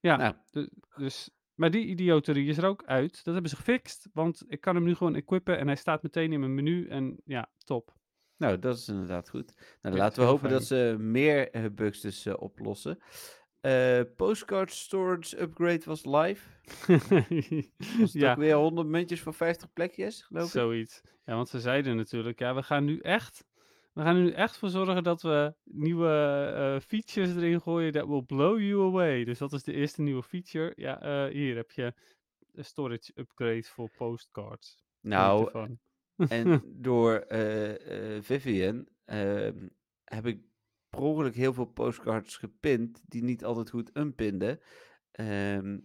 Ja, Nou, Dus, maar die idioterie is er ook uit. Dat hebben ze gefixt, want ik kan hem nu gewoon equippen en hij staat meteen in mijn menu en ja, top. nou, dat is inderdaad goed. Nou, laten we hopen dat ze meer eh, bugs dus eh, oplossen. Eh, postcard storage upgrade was live. Was [LAUGHS] ja, ook weer 100 muntjes voor 50 plekjes, geloof ik? zoiets. Ja, want ze zeiden natuurlijk, ja, we gaan nu echt, we gaan er nu echt voor zorgen dat we nieuwe eh, features erin gooien that will blow you away. Dus dat is de eerste nieuwe feature. Ja, eh, hier heb je een storage upgrade voor postcards. Nou. En [LAUGHS] door eh, eh, Vivian ehm, heb ik per ongeluk heel veel postcards gepind die niet altijd goed unpinden. Ehm,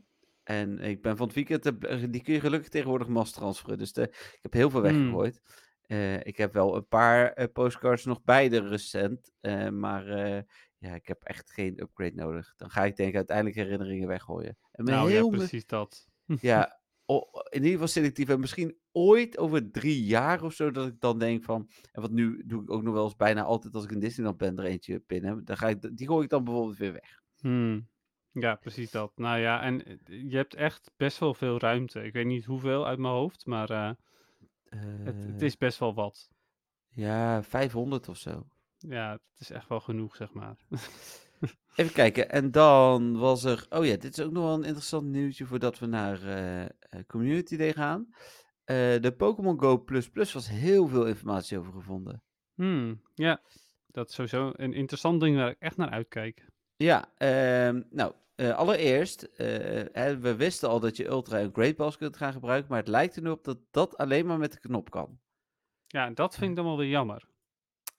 en ik ben van het weekend, heb- eh, die kun je gelukkig tegenwoordig mass transferen. Dus de, ik heb heel veel Hmm. weggegooid. Eh, ik heb wel een paar eh, postcards nog bij de recent. eh, maar ja, ik heb echt geen upgrade nodig. Dan ga ik denk ik uiteindelijk herinneringen weggooien. En nou heel precies dat. [LAUGHS] ja, in ieder geval selectief. En misschien ooit over drie jaar of zo, dat ik dan denk van. En wat nu doe ik ook nog wel eens bijna altijd als ik in Disneyland ben, er eentje pinnen. Dan ga ik, die gooi ik dan bijvoorbeeld weer weg. Hmm. Ja, precies dat. Nou ja, en je hebt echt best wel veel ruimte. Ik weet niet hoeveel uit mijn hoofd, maar het, het Eh, is best wel wat. Ja, 500 of zo. Ja, het is echt wel genoeg, zeg maar. [LAUGHS] Even kijken. En dan was er. Oh ja, dit is ook nog wel een interessant nieuwtje voordat we naar eh, eh, Community Day gaan. De Pokémon Go Plus Plus was heel veel informatie over gevonden. Hmm, ja, dat is sowieso een interessant ding waar ik echt naar uitkijk. Ja, ehm, nou, eh, allereerst, eh, we wisten al dat je Ultra en Great Balls kunt gaan gebruiken, maar het lijkt er nu op dat dat alleen maar met de knop kan. Ja, en dat vind ik dan wel weer jammer.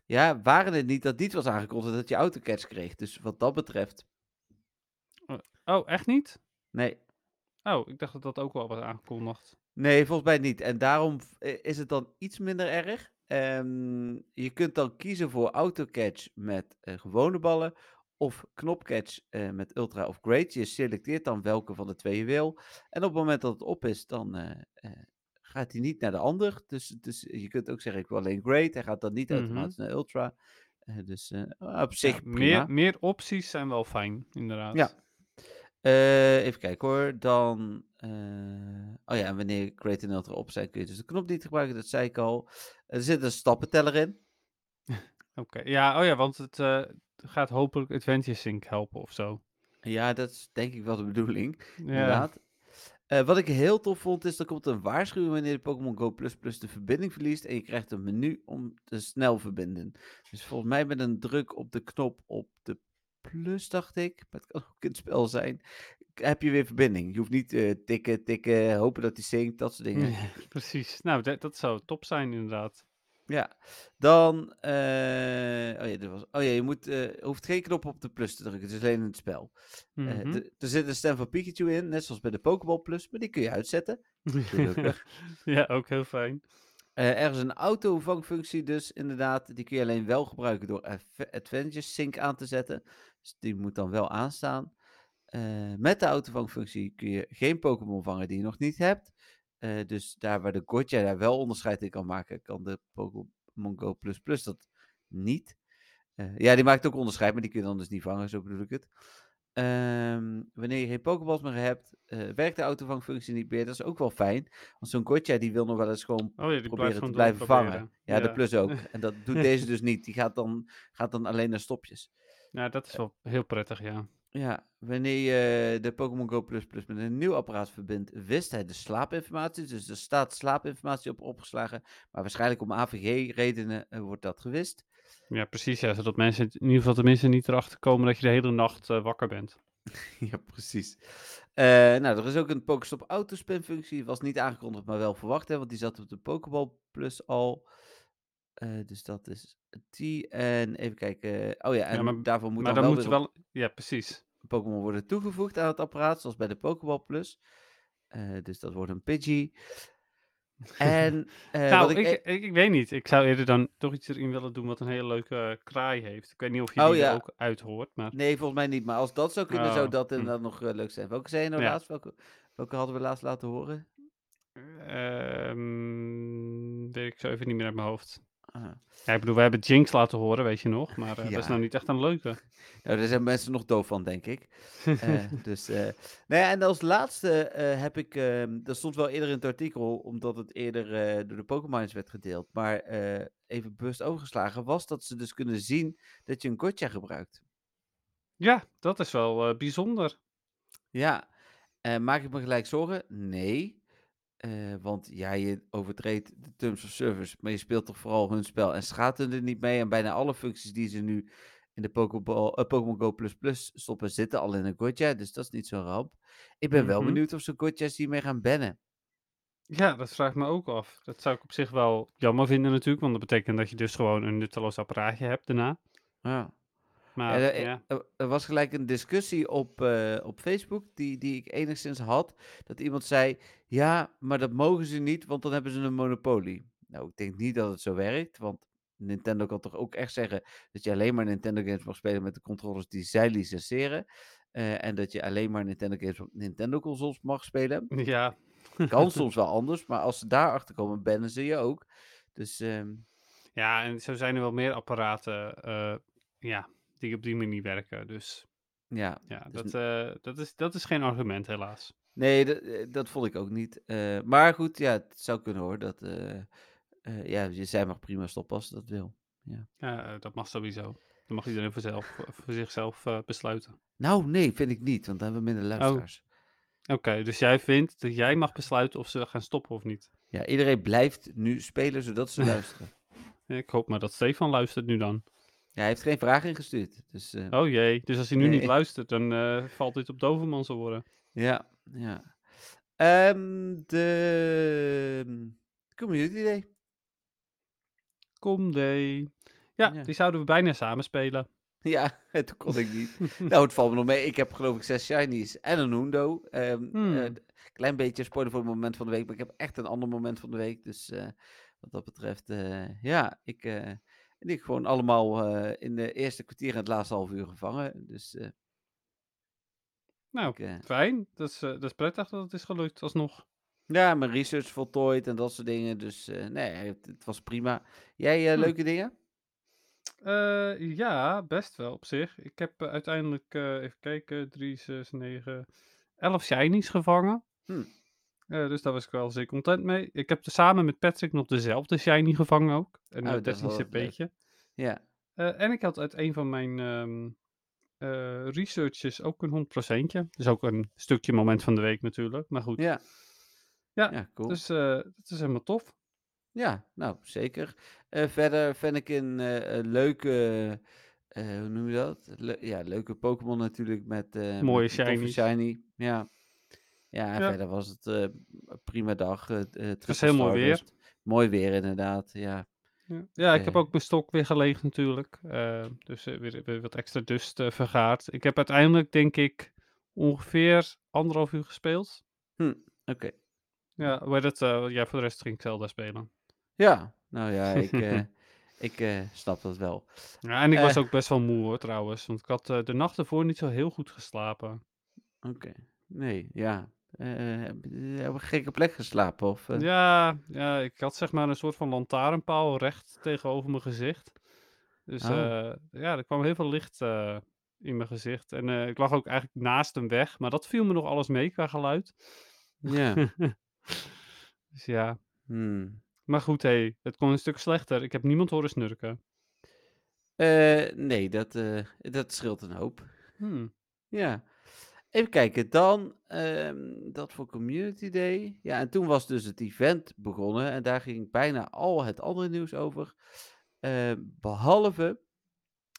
Ja, waren het niet dat niet was aangekondigd dat je autocatch kreeg, dus wat dat betreft, Oh, echt niet? nee. Oh, ik dacht dat dat ook wel was aangekondigd. Nee, volgens mij niet. En daarom eh, is het dan iets minder erg. Ehm, je kunt dan kiezen voor autocatch met eh, gewone ballen of knopcatch eh, met ultra of great. Je selecteert dan welke van de twee je wil. En op het moment dat het op is, dan eh, eh, gaat hij niet naar de ander. Dus, dus je kunt ook zeggen, ik wil alleen great. Hij gaat dan niet Mhm. automatisch naar ultra. Dus op zich meer, meer opties zijn wel fijn, inderdaad. Ja. Even kijken hoor. Dan. oh ja, en wanneer Great en Ultra op zijn, kun je dus de knop niet gebruiken. Dat zei ik al. Er zit een stappenteller in. [LAUGHS] Oké, ja, oh ja, want het gaat hopelijk Adventure Sync helpen of zo. Ja, dat is denk ik wel de bedoeling. Ja, Inderdaad. Eh, wat ik heel tof vond, is er komt een waarschuwing wanneer de Pokémon Go Plus Plus de verbinding verliest. En je krijgt een menu om te snel verbinden. Dus volgens mij met een druk op de knop op de plus, dacht ik. Maar het kan ook in het spel zijn. Heb je weer verbinding. Je hoeft niet eh, tikken, tikken, hopen dat hij zinkt, dat soort dingen. [LAUGHS] Ja, precies. Nou, dat, dat zou top zijn, inderdaad. Ja, dan. eh, oh ja, dit was, oh ja, je moet, eh, hoeft geen knop op de plus te drukken. Het is alleen in het spel. Eh, Mhm. er zit een stem van Pikachu in, net zoals bij de Pokéball Plus, maar die kun je uitzetten. [LAUGHS] ja, ook heel fijn. Er is een autovangfunctie, dus inderdaad. Die kun je alleen wel gebruiken door Adve- Adventure Sync aan te zetten. Dus die moet dan wel aanstaan. Met de autovangfunctie kun je geen Pokémon vangen die je nog niet hebt. Eh, dus daar waar de Gotcha daar wel onderscheid in kan maken, kan de Pokémon Go Plus Plus dat niet. Eh, ja, die maakt ook onderscheid, maar die kun je dan dus niet vangen, zo bedoel ik het. Ehm, wanneer je geen Pokéballs meer hebt, eh, werkt de autovangfunctie niet meer. Dat is ook wel fijn. Want zo'n Gotcha die wil nog wel eens gewoon Oh ja, proberen te blijven vangen. doorproberen. Ja, de Ja. plus ook. [LAUGHS] En dat doet deze dus niet. Die gaat dan, gaat dan alleen naar stopjes. Ja, dat is wel heel prettig, ja. Ja, wanneer je de Pokémon Go Plus Plus met een nieuw apparaat verbindt, wist hij de slaapinformatie. Dus er staat slaapinformatie op opgeslagen. Maar waarschijnlijk om AVG-redenen wordt dat gewist. Ja, precies. Ja, zodat mensen in ieder geval tenminste niet erachter komen dat je de hele nacht eh, wakker bent. [LAUGHS] ja, precies. Eh, nou, er is ook een Pokestop Autospin functie. Was niet aangekondigd, maar wel verwacht. Hè, want die zat op de Pokéball Plus al. Eh, dus dat is die. En even kijken. Oh ja, en maar- daarvoor moet maar dan, dan wel moet weer wel... Ja, precies. Pokémon worden toegevoegd aan het apparaat, zoals bij de Pokéball Plus. Eh, dus dat wordt een Pidgey. En [LAUGHS] eh, nou, wat ik, ik, e- ik, ik, weet niet. Ik zou eerder dan toch iets erin willen doen wat een hele leuke kraai heeft. Ik weet niet of je Oh, die er ook uithoort, maar... Nee, volgens mij niet. Maar als dat zou kunnen, zou Oh, dat hm. inderdaad nog eh, leuk zijn. Welke zei je nou Ja. laatst? Welke, welke hadden we laatst laten horen? Ehm, weet ik zo even niet meer uit mijn hoofd. Ja, ik bedoel, we hebben Jinx laten horen, weet je nog. Maar eh, dat is nou niet echt een leuke. Nou, daar zijn mensen nog doof van, denk ik. [LAUGHS] Eh, dus, nou ja, en als laatste heb ik, ehm, dat stond wel eerder in het artikel, omdat het eerder door de Pokémon's werd gedeeld, maar even bewust overgeslagen, was dat ze dus kunnen zien dat je een gotcha gebruikt. Ja, dat is wel bijzonder. Ja, maak ik me gelijk zorgen? Nee. Eh, want ja, je overtreedt de terms of service, maar je speelt toch vooral hun spel en schaadt er niet mee. En bijna alle functies die ze nu in de eh, Pokémon Go Plus Plus stoppen, zitten al in een gotcha, dus dat is niet zo'n ramp. Ik ben wel Mhm. benieuwd of ze gotcha's hiermee gaan bannen. Ja, dat vraag ik me ook af. Dat zou ik op zich wel jammer vinden natuurlijk, want dat betekent dat je dus gewoon een nutteloos apparaatje hebt daarna. Ja. Maar er, ja, er- er was gelijk een discussie op, eh, op Facebook, die, die ik enigszins had, dat iemand zei, ja, maar dat mogen ze niet, want dan hebben ze een monopolie. Nou, ik denk niet dat het zo werkt, want Nintendo kan toch ook echt zeggen dat je alleen maar Nintendo games mag spelen met de controllers die zij licenseren. eh, en dat je alleen maar Nintendo games op Nintendo consoles mag spelen. [LAUGHS] ja. [LAUGHS] Kan soms wel anders, maar als ze daarachter komen, bannen ze je ook. Dus ehm, Ja, en zo zijn er wel meer apparaten eh, ja, die op die manier werken. Dus ja, ja, Dus dat, eh, dat, is, dat is geen argument helaas. Nee, dat, eh, dat vond ik ook niet. Eh, maar goed, ja, het zou kunnen hoor. Dat, ja, je- zij mag prima stoppen als ze dat wil. Ja, eh, dat mag sowieso. Dat mag iedereen voor, zelf, voor zichzelf besluiten. Nou, nee, vind ik niet, want dan hebben we minder Oh. luisteraars. Oké, dus jij vindt dat jij mag besluiten of ze gaan stoppen of niet? Ja, iedereen blijft nu spelen zodat ze [LAUGHS] luisteren. Ik hoop maar dat Stefan luistert nu dan. Ja, hij heeft geen vraag ingestuurd. Dus eh, Oh jee, dus als hij nu niet luistert, dan eh, valt dit op Dovermans oren. ja, ja. Ehm, de ehm, Community Day. Kom day. Ja, Ja. die zouden we bijna samen spelen. [LAUGHS] Ja, toen kon ik niet. [LAUGHS] nou, het valt me nog mee. Ik heb geloof ik zes shinies en een hundo. Ehm Hmm. eh, klein beetje spoiler voor het moment van de week, maar ik heb echt een ander moment van de week. Dus wat dat betreft, ja, ik, en ik gewoon allemaal eh, in de eerste kwartier en het laatste half uur gevangen. Dus eh, Nou, ik, eh, fijn. Dat is, dat is prettig dat het is gelukt alsnog. ja, mijn research voltooid en dat soort dingen. Dus nee, het, het was prima. Jij Hm. leuke dingen? Ja, best wel op zich. Ik heb uiteindelijk, even kijken, 3, 6, 9, 11 shinies gevangen. Hm. Eh, dus daar was ik wel zeer content mee. Ik heb samen met Patrick nog dezelfde shiny gevangen ook. Een Oh, 13 leuk. cp'tje. Ja. Eh, en ik had uit een van mijn eh, researches ook een 100%. Dus ook een stukje moment van de week natuurlijk. Maar goed. Ja. Ja, ja, cool. Dus eh dat is helemaal tof. Ja, nou, zeker. Eh, verder vind ik een eh, leuke, eh, hoe noem je dat? Le- ja, leuke Pokémon natuurlijk met, eh Mooie met shinies. shiny. Ja. Ja, Ja. verder was het eh, een prima dag. eh, eh, Het was heel mooi weer. Stardust. Mooi weer inderdaad, ja. Ja, ja ik heb Eh. ook mijn stok weer geleegd natuurlijk. eh, dus eh, weer, weer wat extra dust eh, vergaard. Ik heb uiteindelijk denk ik ongeveer anderhalf uur gespeeld. Hm, oké. Ja, het? eh, ja, voor de rest ging ik Zelda spelen. Ja, nou ja, ik, eh, [LAUGHS] ik eh, snap dat wel. Ja, en ik was Eh. ook best wel moe hoor trouwens. Want ik had eh, de nacht ervoor niet zo heel goed geslapen. Oké, nee, ja. Eh, op een gekke plek geslapen? Of, eh? Ja, ja, ik had zeg maar een soort van lantaarnpaal recht tegenover mijn gezicht. Dus Oh. eh, ja, er kwam heel veel licht eh, in mijn gezicht. En eh, ik lag ook eigenlijk naast hem weg. Maar dat viel me nog alles mee qua geluid. Ja. [LAUGHS] dus ja. Hmm. Maar goed, hé, het kon een stuk slechter. Ik heb niemand horen snurken. Eh, nee, dat, eh, dat scheelt een hoop. Hmm. Ja. Even kijken, dan ehm, dat voor Community Day. Ja, en toen was dus het event begonnen en daar ging bijna al het andere nieuws over. Eh, behalve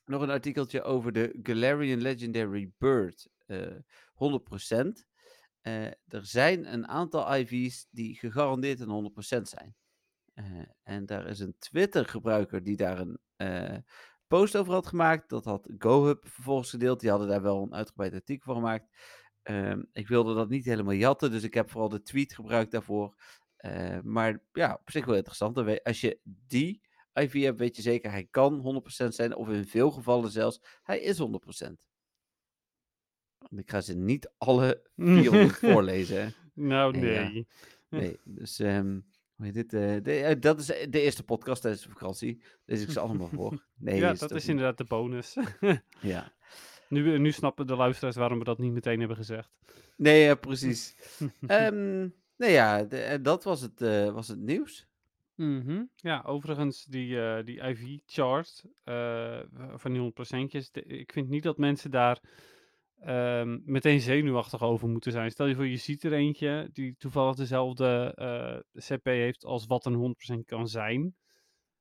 nog een artikeltje over de Galarian Legendary Bird. eh 100%. Eh, er zijn een aantal IV's die gegarandeerd een 100% zijn. Eh, en daar is een Twitter-gebruiker die daar een, eh, post over had gemaakt. Dat had GoHub vervolgens gedeeld. Die hadden daar wel een uitgebreid artikel van gemaakt. Ehm, ik wilde dat niet helemaal jatten, dus ik heb vooral de tweet gebruikt daarvoor. Eh, maar ja, op zich wel interessant. Als je die IV hebt, weet je zeker, hij kan 100% zijn. Of in veel gevallen zelfs, hij is 100%. En Ik ga ze niet alle [LAUGHS] 400 voorlezen. Hè? Nou, Nee, ja. nee. Nee, dus ehm, hoe dit? eh, de, eh, dat is de eerste podcast tijdens de vakantie. Lees ik ze allemaal voor. [LAUGHS] Nee, ja, is dat is inderdaad de bonus. [LAUGHS] Ja. [LAUGHS] nu, nu snappen de luisteraars waarom we dat niet meteen hebben gezegd. Nee, ja, precies. Ehm nee, ja, de- eh, dat was het, eh, was het nieuws. Mhm. Ja, overigens, die, eh, die IV-chart eh, van die 100%'jes, de- ik vind niet dat mensen daar ehm, meteen zenuwachtig over moeten zijn. Stel je voor, je ziet er eentje die toevallig dezelfde eh, CP heeft als wat een 100% kan zijn.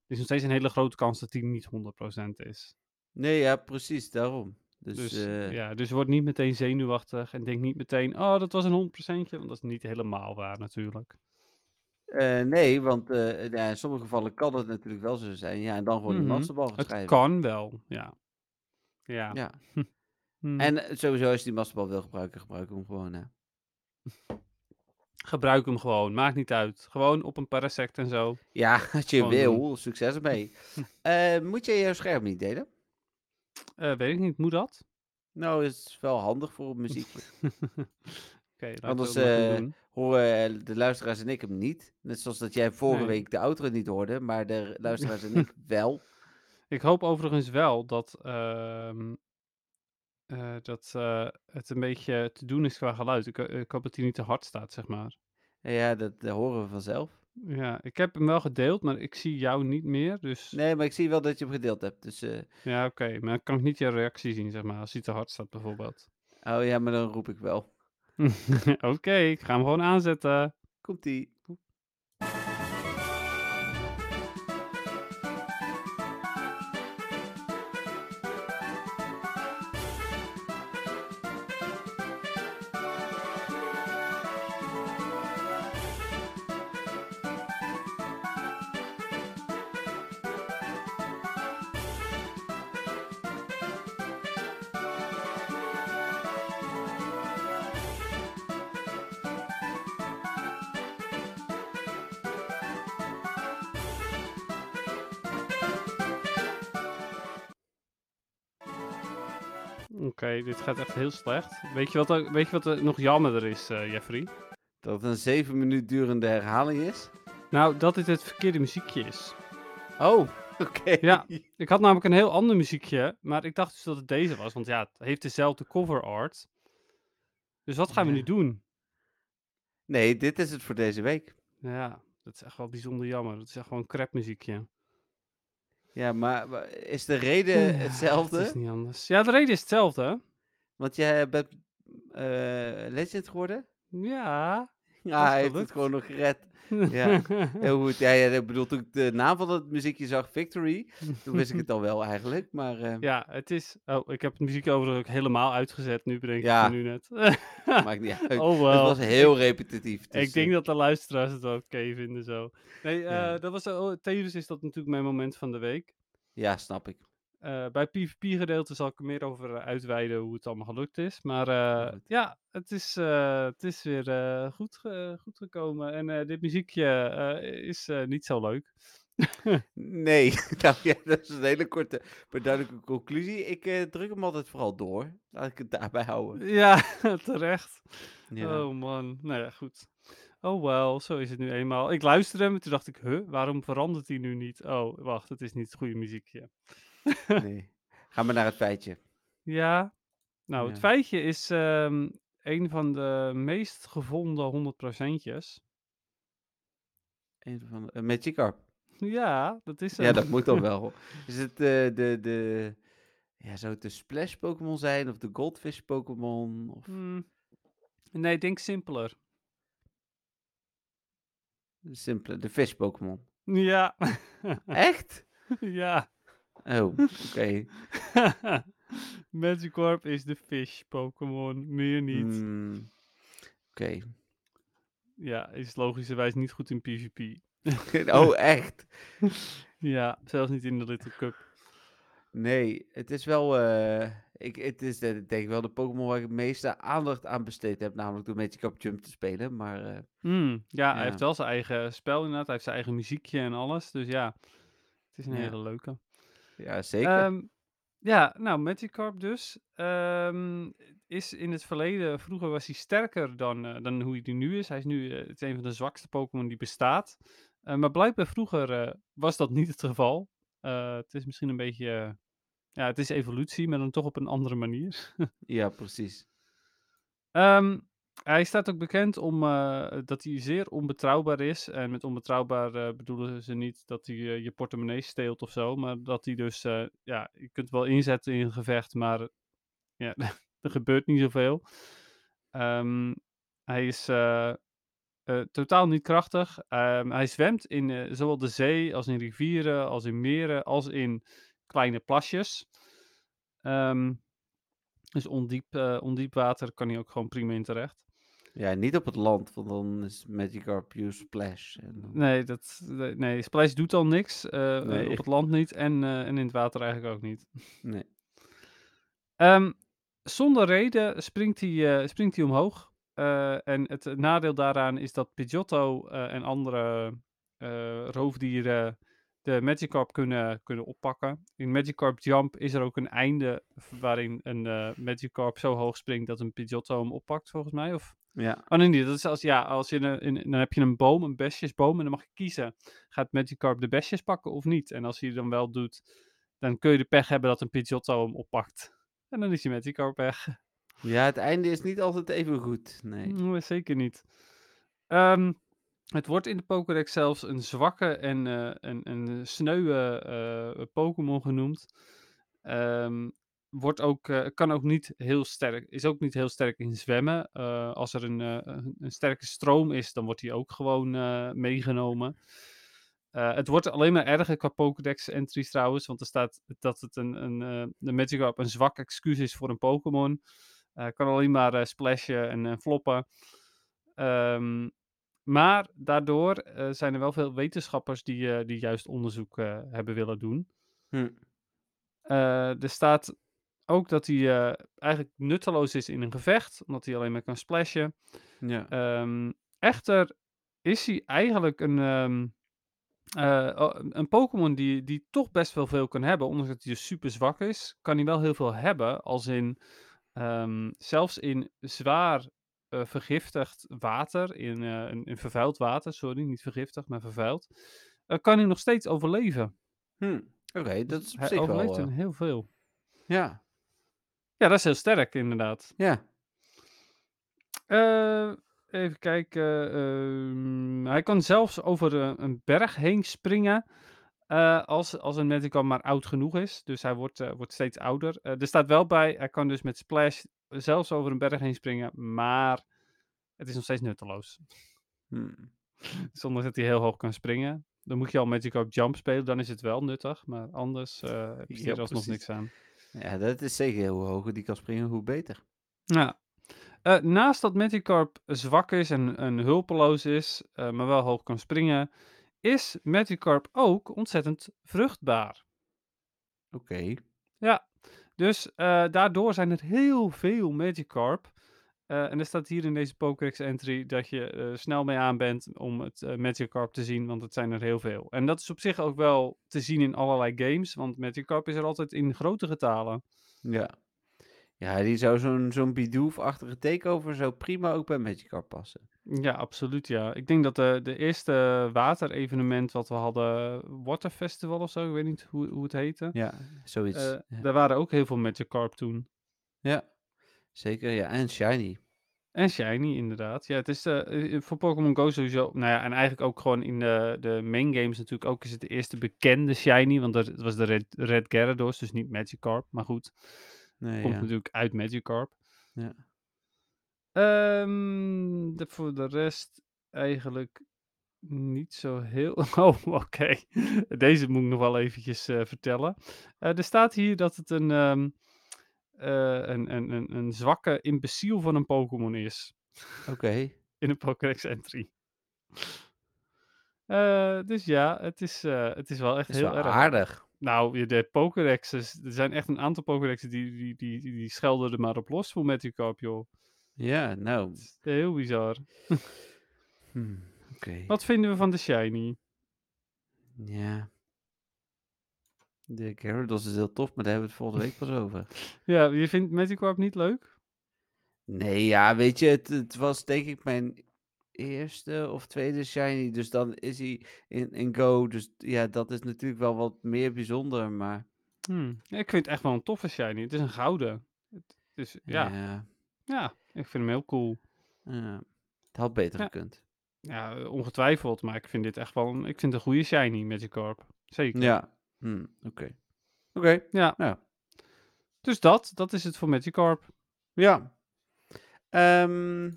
Er is nog steeds een hele grote kans dat die niet 100% is. Nee, ja, precies, daarom. Dus, Dus, eh, ja, dus word niet meteen zenuwachtig en denk niet meteen, oh, dat was een 100%, want dat is niet helemaal waar natuurlijk. eh, nee, want ja, in sommige gevallen kan het natuurlijk wel zo zijn. Ja, en dan gewoon Mhm. die masterbal gaan Het kan wel, ja. Ja. Ja. Hm. En eh, sowieso, als je die masterbal wil gebruiken, gebruik hem gewoon. Hè. Gebruik hem gewoon, maakt niet uit. Gewoon op een parasect en zo. Ja, [LAUGHS] als je Gewoon wil, succes ermee. [LAUGHS] Eh, moet je je scherm niet delen? Eh, weet ik niet, moet dat? Nou, is wel handig voor [LAUGHS] we Anders. Horen de luisteraars en ik hem niet. Net zoals dat jij vorige Nee. week de outro niet hoorde, maar de luisteraars en ik wel. Ik hoop overigens wel dat, ehm, eh, dat eh, het een beetje te doen is qua geluid. Ik, ho- ik hoop dat hij niet te hard staat, zeg maar. Ja, dat, dat horen we vanzelf. Ja, ik heb hem wel gedeeld, maar ik zie jou niet meer. Dus Nee, maar ik zie wel dat je hem gedeeld hebt. Dus, eh, ja, oké. maar dan kan ik niet je reactie zien, zeg maar. Als hij te hard staat, bijvoorbeeld. oh ja, maar dan roep ik wel. [LAUGHS] oké, ik ga hem gewoon aanzetten. Komt-ie. Dit gaat echt heel slecht. Weet je wat er, weet je wat er nog jammerder is, eh, Jeffrey? Dat het een zeven minuut durende herhaling is. Nou, dat dit het verkeerde muziekje is. Oh, [LAUGHS] oké. Ja. Ik had namelijk een heel ander muziekje, maar ik dacht dus dat het deze was, want ja, het heeft dezelfde cover art. Dus wat gaan we nu doen? Nee, dit is het voor deze week. Ja, dat is echt wel bijzonder jammer. Dat is echt gewoon een crap muziekje. Ja, maar is de reden Ja, hetzelfde? Het is niet anders. Ja, de reden is hetzelfde. Want jij bent eh, legend geworden? Ja. [LAUGHS] Ja, hij heeft het gewoon nog gered. Ja. Heel [LAUGHS] goed. Ja, ja, ik bedoel, toen ik de naam van het muziekje zag, Victory, toen wist ik het al wel eigenlijk. Maar eh, Ja, het is... Oh, ik heb het muziekje overigens ook helemaal uitgezet nu, bedenk ik nu net. [LAUGHS] maakt niet uit. oh Het was heel repetitief. dus, Ik denk eh, dat de luisteraars het wel oké vinden zo. Nee, Ja. dat was, oh, is dat natuurlijk mijn moment van de week. Ja, snap ik. Eh, bij PvP-gedeelte zal ik er meer over eh, uitweiden hoe het allemaal gelukt is. Maar eh, ja, het is, het is weer goed, ge- goed gekomen. En dit muziekje is niet zo leuk. [LAUGHS] Nee, [LAUGHS] nou ja, dat is een hele korte, maar duidelijke conclusie. Ik druk hem altijd vooral door. Laat ik het daarbij houden. ja, [LAUGHS] terecht. Ja. Oh man, nou ja, goed. Oh wel, zo is het nu eenmaal. Ik luisterde hem en toen dacht ik, huh, waarom verandert hij nu niet? Oh, wacht, het is niet het goede muziekje. [LAUGHS] Nee. Ga maar naar het feitje. Ja, nou, het Ja. feitje is ehm, een van de meest gevonden 100 procentjes. Een van de, uh, Magikarp. Ja, dat is Ja, hem. dat moet dan wel. [LAUGHS] Is het eh, de, de, ja, zou het de Splash Pokémon zijn of de Goldfish Pokémon? Of Hmm. Nee, denk simpeler. de simpele, de Fish Pokémon? Ja, Echt? [LAUGHS] ja. Oh, oké. [LAUGHS] Magikarp is de fish Pokémon, meer niet. Hmm, Oké. Ja, is logischerwijs niet goed in PvP. [LAUGHS] oh, echt? [LAUGHS] Ja, zelfs niet in de Little Cup. Nee, het is wel, eh, ik, het is eh, denk ik wel de Pokémon waar ik het meeste aandacht aan besteed heb, namelijk door Magikarp Jump te spelen. Maar eh, Hmm, ja, hij heeft wel zijn eigen spel inderdaad. Hij heeft zijn eigen muziekje en alles. Dus ja, het is een Ja. hele leuke. Ja, zeker. Ehm, ja, nou, Magikarp dus. ehm, is in het verleden, vroeger was hij sterker dan, eh, dan hoe hij nu is. Hij is nu eh, het een van de zwakste Pokémon die bestaat. Eh, maar blijkbaar vroeger eh, was dat niet het geval. Eh, het is misschien een beetje, eh, ja, het is evolutie, maar dan toch op een andere manier. [LAUGHS] Ja, precies. Ehm, hij staat ook bekend om eh, dat hij zeer onbetrouwbaar is. En met onbetrouwbaar eh, bedoelen ze niet dat hij eh, je portemonnee steelt of zo. Maar dat hij dus, ja, je kunt wel inzetten in een gevecht, maar ja, [LAUGHS] er gebeurt niet zoveel. Ehm, hij is totaal niet krachtig. Ehm, hij zwemt in zowel de zee als in rivieren, als in meren, als in kleine plasjes. Ehm, dus ondiep, ondiep water kan hij ook gewoon prima in terecht. Ja, niet op het land, want dan is Magikarp use Splash. En dan... Nee, dat, nee, Splash doet al niks. eh, Nee. Op het land niet en, eh, en in het water eigenlijk ook niet. Nee. Ehm, zonder reden springt hij, eh, springt hij omhoog. En het nadeel daaraan is dat Pidgeotto en andere roofdieren de Magikarp kunnen, kunnen oppakken. In Magikarp Jump is er ook een einde waarin een Magikarp zo hoog springt dat een Pidgeotto hem oppakt, volgens mij. Of Ja, Oh nee. Dat is als, ja, als je een, in, dan heb je een boom, een besjesboom, en dan mag je kiezen. Gaat Magikarp de besjes pakken of niet? En als hij dan wel doet, dan kun je de pech hebben dat een Pidgeotto hem oppakt. En dan is je Magikarp weg. ja, het einde is niet altijd even goed. Nee. Nee, zeker niet. Ehm, het wordt in de Pokédex zelfs een zwakke en eh, een, een sneuwe eh, Pokémon genoemd. Ehm, wordt ook, eh, kan ook niet heel sterk, is ook niet heel sterk in zwemmen. Eh, als er een, eh, een, een sterke stroom is, dan wordt hij ook gewoon meegenomen. Het wordt alleen maar erger qua Pokédex entries trouwens, want er staat dat het een, een, de Magikarp een zwak excuus is voor een Pokémon. Kan alleen maar splashen en floppen. Ehm, maar daardoor zijn er wel veel wetenschappers die, die juist onderzoek hebben willen doen. Hm. Er staat ook dat hij eh, eigenlijk nutteloos is in een gevecht, omdat hij alleen maar kan splashen. Ja. Ehm, echter is hij eigenlijk een, ehm, eh, een- Pokémon die, die toch best wel veel kan hebben, ondanks dat hij dus super zwak is, kan hij wel heel veel hebben, als in ehm, zelfs in zwaar eh, vergiftigd water, in, eh, in, in vervuild water, sorry, niet vergiftigd, maar vervuild, eh, kan hij nog steeds overleven. Hm. Oké, dat is op hij zich overleeft wel... in eh, heel veel. ja, Ja, dat is heel sterk, inderdaad. ja. Eh, even kijken. ehm, hij kan zelfs over eh, een berg heen springen. eh, als, als een Magikarp maar oud genoeg is. Dus hij wordt, eh, wordt steeds ouder. Eh, er staat wel bij, hij kan dus met Splash zelfs over een berg heen springen. Maar het is nog steeds nutteloos. Hm. Zonder dat hij heel hoog kan springen. Dan moet je al Magikarp Jump spelen, dan is het wel nuttig. Maar anders eh heb je Ja, er alsnog precies. niks aan. Ja, dat is zeker hoe hoger die kan springen, hoe beter. Ja. Eh, naast dat Magikarp zwak is en, en hulpeloos is, eh, maar wel hoog kan springen, is Magikarp ook ontzettend vruchtbaar. Oké. Ja, dus eh, daardoor zijn er heel veel Magikarp. Eh, en er staat hier in deze Pokédex entry dat je eh, snel mee aan bent om het eh, Magikarp te zien, want het zijn er heel veel. En dat is op zich ook wel te zien in allerlei games, want Magikarp is er altijd in grote getalen. Ja. Ja, die zou zo'n zo'n Bidoof-achtige takeover zou prima ook bij Magikarp passen. Ja, absoluut ja. Ik denk dat de, de eerste waterevenement wat we hadden, Water Festival of zo, ik weet niet hoe, hoe het heette. Ja, zoiets. ja. Daar waren ook heel veel Magikarp toen. ja, zeker. Ja, en Shiny. En Shiny inderdaad. Ja, het is eh, eh, voor Pokémon Go sowieso, nou ja, en eigenlijk ook gewoon in de, de main games natuurlijk ook is het de eerste bekende Shiny, want dat het was de Red, Red Gyarados, dus niet Magikarp, maar goed. Nee, Komt ja. natuurlijk uit Magikarp. Ja. Ehm, de, voor de rest eigenlijk niet zo heel. [LAUGHS] Oh, oké. Deze moet ik nog wel eventjes eh, vertellen. Eh, er staat hier dat het een, ehm, eh, een, een, een, een zwakke imbeciel van een Pokémon is. Oké. [LAUGHS] In een Pokédex entry. Eh, dus ja, het is, eh, het is wel echt is heel wel erg. aardig. Nou, de Pokédexes, er zijn echt een aantal Pokédexen die, die, die, die, die schelden er maar op los voor Magikarp, joh. Ja, nou. Heel bizar. hmm, Oké. Wat vinden we van de Shiny? Ja. De Gyarados is heel tof, maar daar hebben we het volgende week pas [LAUGHS] over. Ja, je vindt Magikarp niet leuk? Nee, ja, weet je, het, het was denk ik mijn eerste of tweede shiny. Dus dan is hij in, in Go. Dus ja, dat is natuurlijk wel wat meer bijzonder. Maar Hmm. Ja, ik vind het echt wel een toffe Shiny. Het is een gouden. Het is, ja, ja, ja, ik vind hem heel cool. ja, het had beter Ja. gekund. Ja, ongetwijfeld, maar ik vind dit echt wel een, ik vind het een goede Shiny, Magikarp. Zeker. Ja, hm, oké. Oké, Ja, ja. dus dat, dat is het voor Magikarp. Ja. Ehm,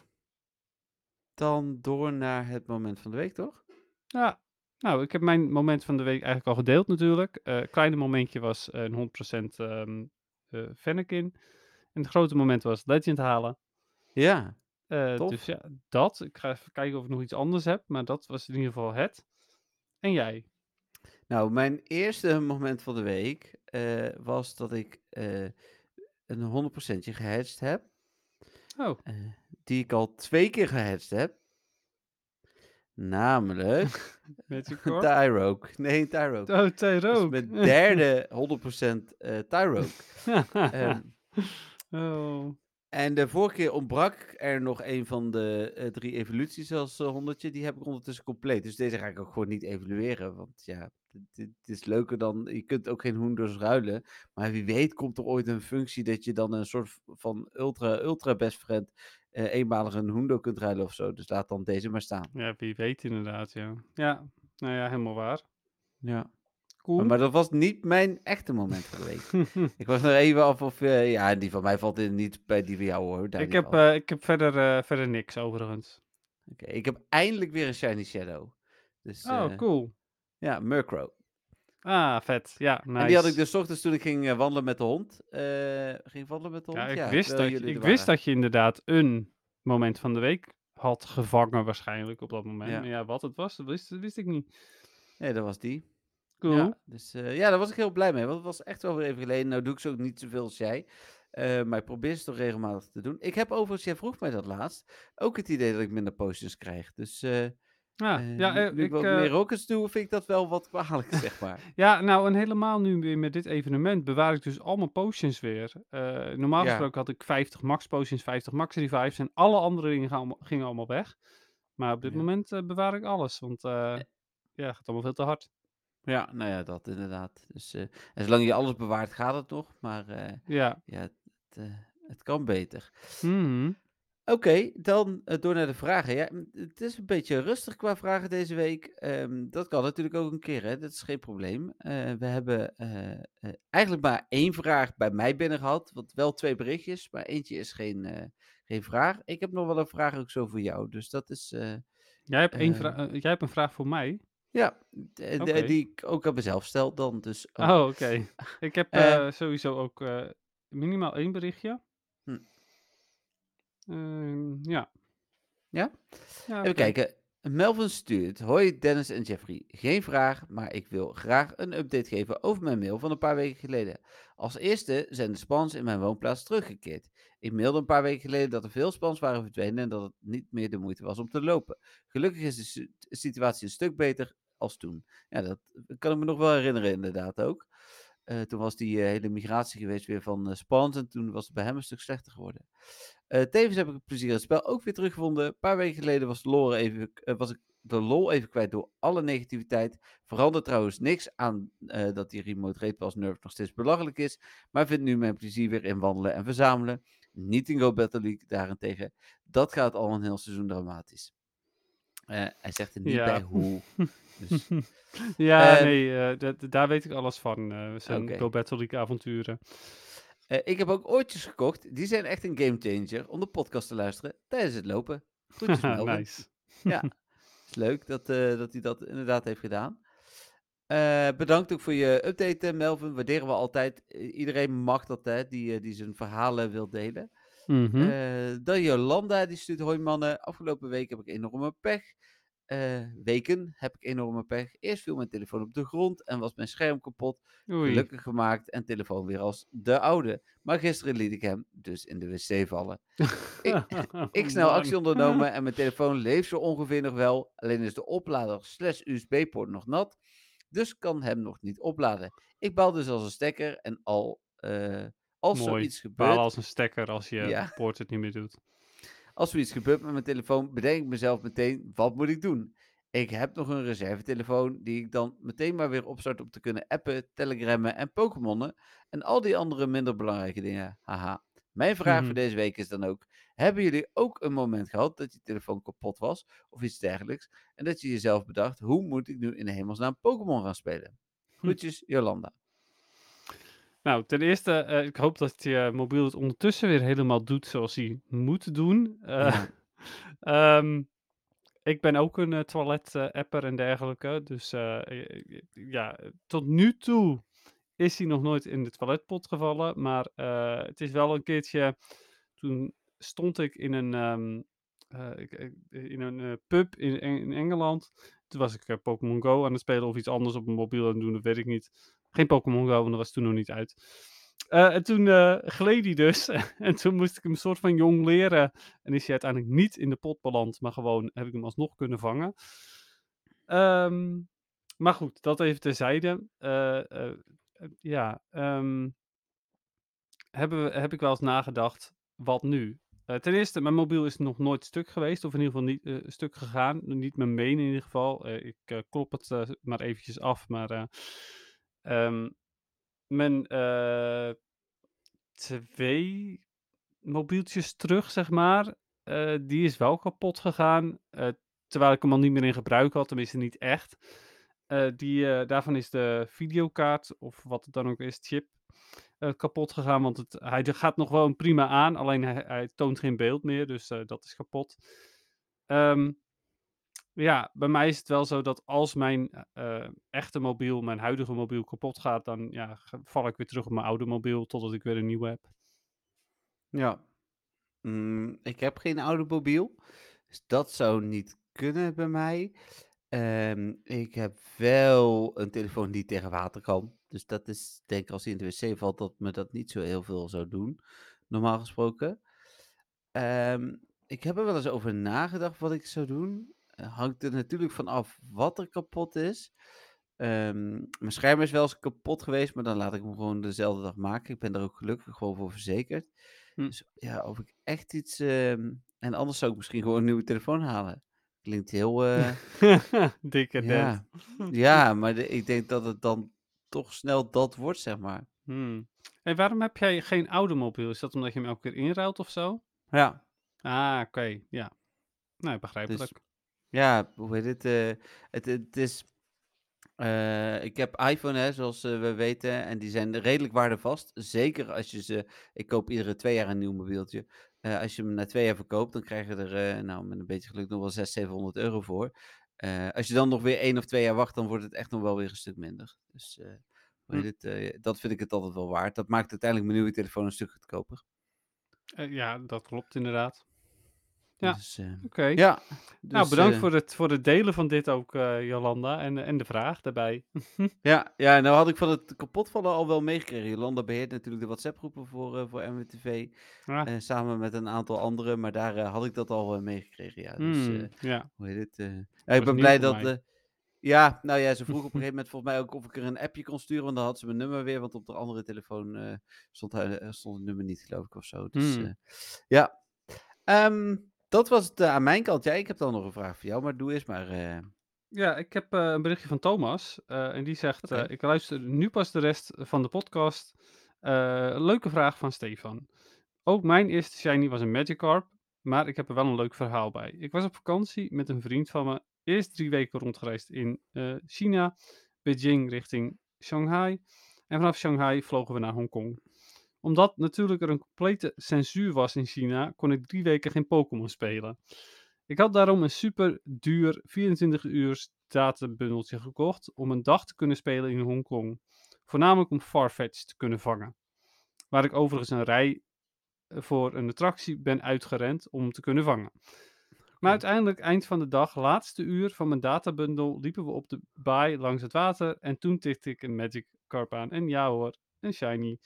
dan door naar het moment van de week, toch? Ja, nou, ik heb mijn moment van de week eigenlijk al gedeeld natuurlijk. Eh kleine momentje was een 100% ehm eh Fennekin. En het grote moment was Legend halen. Ja. Eh, dus ja, dat. Ik ga even kijken of ik nog iets anders heb, maar dat was in ieder geval het. En jij? Nou, mijn eerste moment van de week eh, was dat ik eh, een 100% gehatcht heb. Oh, eh, die ik al twee keer gehatcht heb. Namelijk [LAUGHS] Magikarp? Tyroke. Nee, Tyroke. Oh, Dat is Tyroke. mijn derde 100% eh Tyroke. [LAUGHS] Ehm, oh. en de vorige keer ontbrak er nog een van de eh, drie evoluties als honderdje. Die heb ik ondertussen compleet. Dus deze ga ik ook gewoon niet evalueren. Want ja, dit, dit is leuker dan... Je kunt ook geen hoenders ruilen. Maar wie weet komt er ooit een functie dat je dan een soort van ultra, ultra best friend... eh, eenmalig een hoendo kunt ruilen of zo. Dus laat dan deze maar staan. Ja, wie weet inderdaad, ja. Ja, nou ja, helemaal waar. Ja. Cool. Maar, maar dat was niet mijn echte moment van de week. ik was nog even af of... eh, ja, die van mij valt in niet bij die van jou hoor. daar ik, heb, eh, ik heb verder, verder niks overigens. Oké, ik heb eindelijk weer een Shiny Shadow. Dus, Oh, cool. Ja, Murkrow. Ah, vet. Ja, nice. En die had ik dus ochtends toen ik ging eh, wandelen met de hond. eh, ging wandelen met de hond? Ja, ik, wist, dat, ik wist waren. dat je inderdaad een moment van de week had gevangen waarschijnlijk op dat moment. Ja. Maar ja, wat het was, dat wist, dat wist ik niet. Nee, dat was die. Cool. Ja, dus eh, ja, daar was ik heel blij mee. Want het was echt wel weer even geleden. Nou doe ik ze ook niet zoveel als jij. maar ik probeer ze toch regelmatig te doen. Ik heb overigens, jij vroeg mij dat laatst, ook het idee dat ik minder potions krijg. Dus Ja, eh, ja, nu, eh, nu ik wat eh, meer rockets doe, vind ik dat wel wat kwalijk, zeg maar. [LAUGHS] ja, nou en helemaal nu weer met dit evenement bewaar ik dus al mijn potions weer. Normaal Ja. gesproken had ik 50 max potions, 50 max revives en alle andere dingen gaan allemaal- gingen allemaal weg. Maar op dit Ja. moment bewaar ik alles, want ja, het gaat allemaal veel te hard. Ja, nou ja, dat inderdaad. Dus, eh, en zolang je alles bewaart, gaat het nog. Maar Ja. ja, het, het, het kan beter. Mhm. Oké, dan eh, door naar de vragen. Ja, m, het is een beetje rustig qua vragen deze week. Ehm, dat kan natuurlijk ook een keer, hè? dat is geen probleem. Eh, we hebben eh, eh, eigenlijk maar één vraag bij mij binnen gehad, want wel twee berichtjes, maar eentje is geen, eh, geen vraag. Ik heb nog wel een vraag ook zo voor jou, dus dat is, eh, Jij, hebt één Eh, vra- eh, jij hebt een vraag voor mij? ja, d- de- Oké. die ik ook aan mezelf stel dan. Dus, oh, Oh, oké. Ik heb [LAUGHS] Eh, eh, sowieso ook eh, minimaal één berichtje. Hm. Ehm, ja. Ja? ja Even kijken. Melvin stuurt. Hoi Dennis en Jeffrey. Geen vraag, maar ik wil graag een update geven over mijn mail van een paar weken geleden. Als eerste zijn de spans in mijn woonplaats teruggekeerd. Ik mailde een paar weken geleden dat er veel spans waren verdwenen en dat het niet meer de moeite was om te lopen. Gelukkig is de si- situatie een stuk beter als toen. Ja, dat kan ik me nog wel herinneren inderdaad ook. Eh, toen was die eh, hele migratie geweest weer van spans en toen was het bij hem een stuk slechter geworden. Tevens heb ik het plezier het spel ook weer teruggevonden. Een paar weken geleden was, lore even, was ik de lol even kwijt door alle negativiteit. Verandert trouwens niks aan dat die remote rate pas nerf nog steeds belachelijk is. Maar vind nu mijn plezier weer in wandelen en verzamelen. Niet in Go Battle League daarentegen. Dat gaat al een heel seizoen dramatisch. Eh, hij zegt er niet Ja. bij hoe. [LAUGHS] Dus, ja, Ehm, nee, eh, dat- daar weet ik alles van. eh zijn. Go Battle League avonturen. ik heb ook oortjes gekocht. Die zijn echt een gamechanger om de podcast te luisteren tijdens het lopen. Groetjes [LAUGHS] Melvin. nice. Ja, is leuk dat, dat hij dat inderdaad heeft gedaan. Bedankt ook voor je update, Melvin. Waarderen we altijd. Iedereen mag dat, hè, die, die zijn verhalen wil delen. Mhm. Eh, dan Jolanda, die stuurt hoi mannen. Afgelopen week heb ik enorme pech. eh, weken heb ik enorme pech. Eerst viel mijn telefoon op de grond en was mijn scherm kapot. Oei. Gelukkig gemaakt en telefoon weer als de oude. Maar gisteren liet ik hem dus in de wc vallen. Ik [LAUGHS] snel Man. actie ondernomen [LAUGHS] en mijn telefoon leeft zo ongeveer nog wel. Alleen is de oplader slash USB-poort nog nat. Dus kan hem nog niet opladen. Ik bel dus als een stekker en al, eh, als Mooi. zoiets Baal gebeurt... als een stekker als je Ja. poort het niet meer doet. Als zoiets gebeurt met mijn telefoon, bedenk ik mezelf meteen, wat moet ik doen? Ik heb nog een reservetelefoon die ik dan meteen maar weer opstart om te kunnen appen, telegrammen en pokémonnen. En al die andere minder belangrijke dingen. Haha. Mijn vraag Mhm. voor deze week is dan ook, hebben jullie ook een moment gehad dat je telefoon kapot was of iets dergelijks? En dat je jezelf bedacht, hoe moet ik nu in de hemelsnaam Pokémon gaan spelen? Hm. Groetjes, Jolanda. Nou, ten eerste, eh, ik hoop dat je mobiel het ondertussen weer helemaal doet zoals hij moet doen. Eh, Ja. [LAUGHS] ehm, ik ben ook een toilet-apper en dergelijke. Dus ja, tot nu toe is hij nog nooit in de toiletpot gevallen. Maar het is wel een keertje. Toen stond ik in een, ehm, eh, in een pub in, in Engeland. Toen was ik Pokémon Go aan het spelen of iets anders op mijn mobiel aan het doen, dat weet ik niet. Geen Pokémon Go, want dat was toen nog niet uit. Eh, en toen eh, gleed hij dus. [LAUGHS] en toen moest ik hem soort van jong leren. En is hij uiteindelijk niet in de pot beland, maar gewoon heb ik hem alsnog kunnen vangen. Ehm, maar goed, dat even terzijde. Eh, ja, ehm, hebben we, heb ik wel eens nagedacht, wat nu? Ten eerste, mijn mobiel is nog nooit stuk geweest, of in ieder geval niet stuk gegaan. Niet mijn main in ieder geval. Ik klop het maar eventjes af, maar ehm, mijn eh, twee mobieltjes terug, zeg maar, eh, die is wel kapot gegaan. eh, terwijl ik hem al niet meer in gebruik had, tenminste niet echt. Die, daarvan is de videokaart, of wat het dan ook is, chip, kapot gegaan. Want het, hij gaat nog wel prima aan, alleen hij, hij toont geen beeld meer, dus dat is kapot. Ehm, ja, bij mij is het wel zo dat als mijn eh, echte mobiel, mijn huidige mobiel kapot gaat, dan ja, val ik weer terug op mijn oude mobiel totdat ik weer een nieuwe heb. Ja. Mm, ik heb geen oude mobiel. Dus dat zou niet kunnen bij mij. Ehm, ik heb wel een telefoon die tegen water kan. Dus dat is, denk ik, als in de wc valt, dat me dat niet zo heel veel zou doen. Normaal gesproken. Ehm, ik heb er wel eens over nagedacht wat ik zou doen. Eh, hangt er natuurlijk van af wat er kapot is. Ehm, mijn scherm is wel eens kapot geweest, maar dan laat ik hem gewoon dezelfde dag maken. Ik ben er ook gelukkig gewoon voor verzekerd. Hm. Dus ja, of ik echt iets. ehm, en anders zou ik misschien gewoon een nieuwe telefoon halen. Klinkt heel. eh, [LAUGHS] Dikke ja. ja, [LAUGHS] maar de- ik denk dat het dan toch snel dat wordt, zeg maar. Hmm. En waarom heb jij geen oude mobiel? Is dat omdat je hem elke keer inruilt of zo? Ja, Ah, oké, ja. Nou, begrijpelijk. Ja hoe heet het? eh, het, het is. eh, ik heb iPhone, hè, zoals eh, we weten, en die zijn redelijk waardevast. Zeker als je ze. Ik koop iedere twee jaar een nieuw mobieltje. Eh, als je hem na twee jaar verkoopt, dan krijg je er, eh, nou, met een beetje geluk nog wel 600, 700 euro voor. Eh, als je dan nog weer één of twee jaar wacht, dan wordt het echt nog wel weer een stuk minder. Dus eh, hoe heet het, eh, dat vind ik het altijd wel waard. Dat maakt uiteindelijk mijn nieuwe telefoon een stuk goedkoper. Eh, ja, dat klopt inderdaad. Ja. Dus, eh, Oké. ja. nou, dus, bedankt eh, voor, het, voor het delen van dit ook, eh, Jolanda. En, en de vraag daarbij. [LAUGHS] Ja, ja, nou had ik van het kapotvallen al wel meegekregen. Jolanda beheert natuurlijk de WhatsApp-groepen voor, eh voor MWTV. Ah, samen met een aantal anderen. Maar daar had ik dat al meegekregen. Ja, dus hmm, eh, ja. hoe heet het? eh, ja, ik ben blij dat. eh, ja, nou ja, ze vroeg op een [LAUGHS] gegeven moment volgens mij ook of ik er een appje kon sturen. Want dan had ze mijn nummer weer. Want op de andere telefoon eh, stond, hij- stond het nummer niet, geloof ik, of zo. Dus Hmm. eh, ja. Ehm, dat was het aan mijn kant. Ja, ik heb dan nog een vraag voor jou. Maar doe eerst maar. eh, Ja, ik heb eh, een berichtje van Thomas. eh, en die zegt: Ik luister nu pas de rest van de podcast. Leuke vraag van Stefan. Ook mijn eerste shiny was een Magikarp. Maar ik heb er wel een leuk verhaal bij. Ik was op vakantie met een vriend van me. Eerst drie weken rondgereisd in China, Beijing richting Shanghai. En vanaf Shanghai vlogen we naar Hongkong. Omdat natuurlijk er een complete censuur was in China, kon ik drie weken geen Pokémon spelen. Ik had daarom een super duur 24 uur databundeltje gekocht om een dag te kunnen spelen in Hongkong. Voornamelijk om Farfetch te kunnen vangen. Waar ik overigens een rij eh, voor een attractie ben uitgerend om te kunnen vangen. Maar uiteindelijk, eind van de dag, laatste uur van mijn databundel, liepen we op de baai langs het water. En toen tikte ik een Magic Carp aan. En ja hoor, een shiny.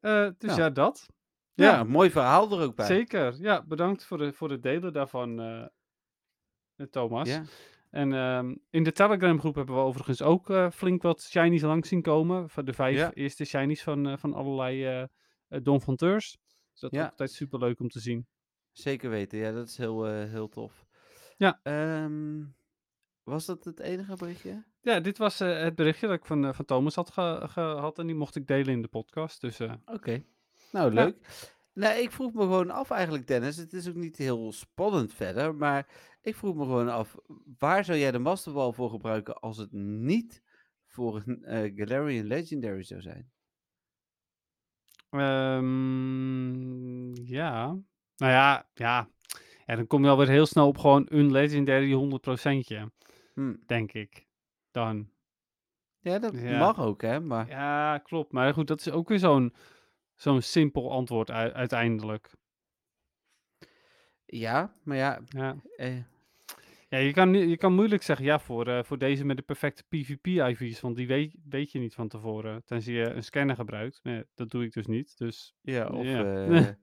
Eh, dus Ja. dat. Ja, mooi verhaal er ook bij. zeker. Ja, bedankt voor, de, voor het delen daarvan, eh, eh, Thomas. Ja. En ehm, in de Telegram groep hebben we overigens ook flink wat shinies langs zien komen. Van de vijf Ja. eerste shinies van, van allerlei Don Fonteurs. Dus dat is altijd super leuk om te zien. Zeker weten, ja, dat is heel, heel tof. Ja. Ehm, was dat het enige berichtje? Ja, dit was eh, het berichtje dat ik van, eh, van Thomas had ge- gehad. En die mocht ik delen in de podcast. Dus eh, Oké. Nou, Ja. leuk. Nou, ik vroeg me gewoon af eigenlijk, Dennis. Het is ook niet heel spannend verder, maar ik vroeg me gewoon af, waar zou jij de Masterball voor gebruiken als het niet voor een Galarian Legendary zou zijn? ehm, ja. Nou ja, ja. ja, dan kom je alweer heel snel op gewoon een legendary 100%, Hm. denk ik. Dan. Ja, dat Ja. mag ook, hè? Maar Ja, klopt. Maar goed, dat is ook weer zo'n zo'n simpel antwoord uiteindelijk. ja, maar ja, Ja, eh, ja je, kan, je kan moeilijk zeggen, ja, voor, eh, voor deze met de perfecte PvP-IV's, want die weet, weet je niet van tevoren. Tenzij je een scanner gebruikt. Maar dat doe ik dus niet. Dus ja, of Ja. eh, [LAUGHS]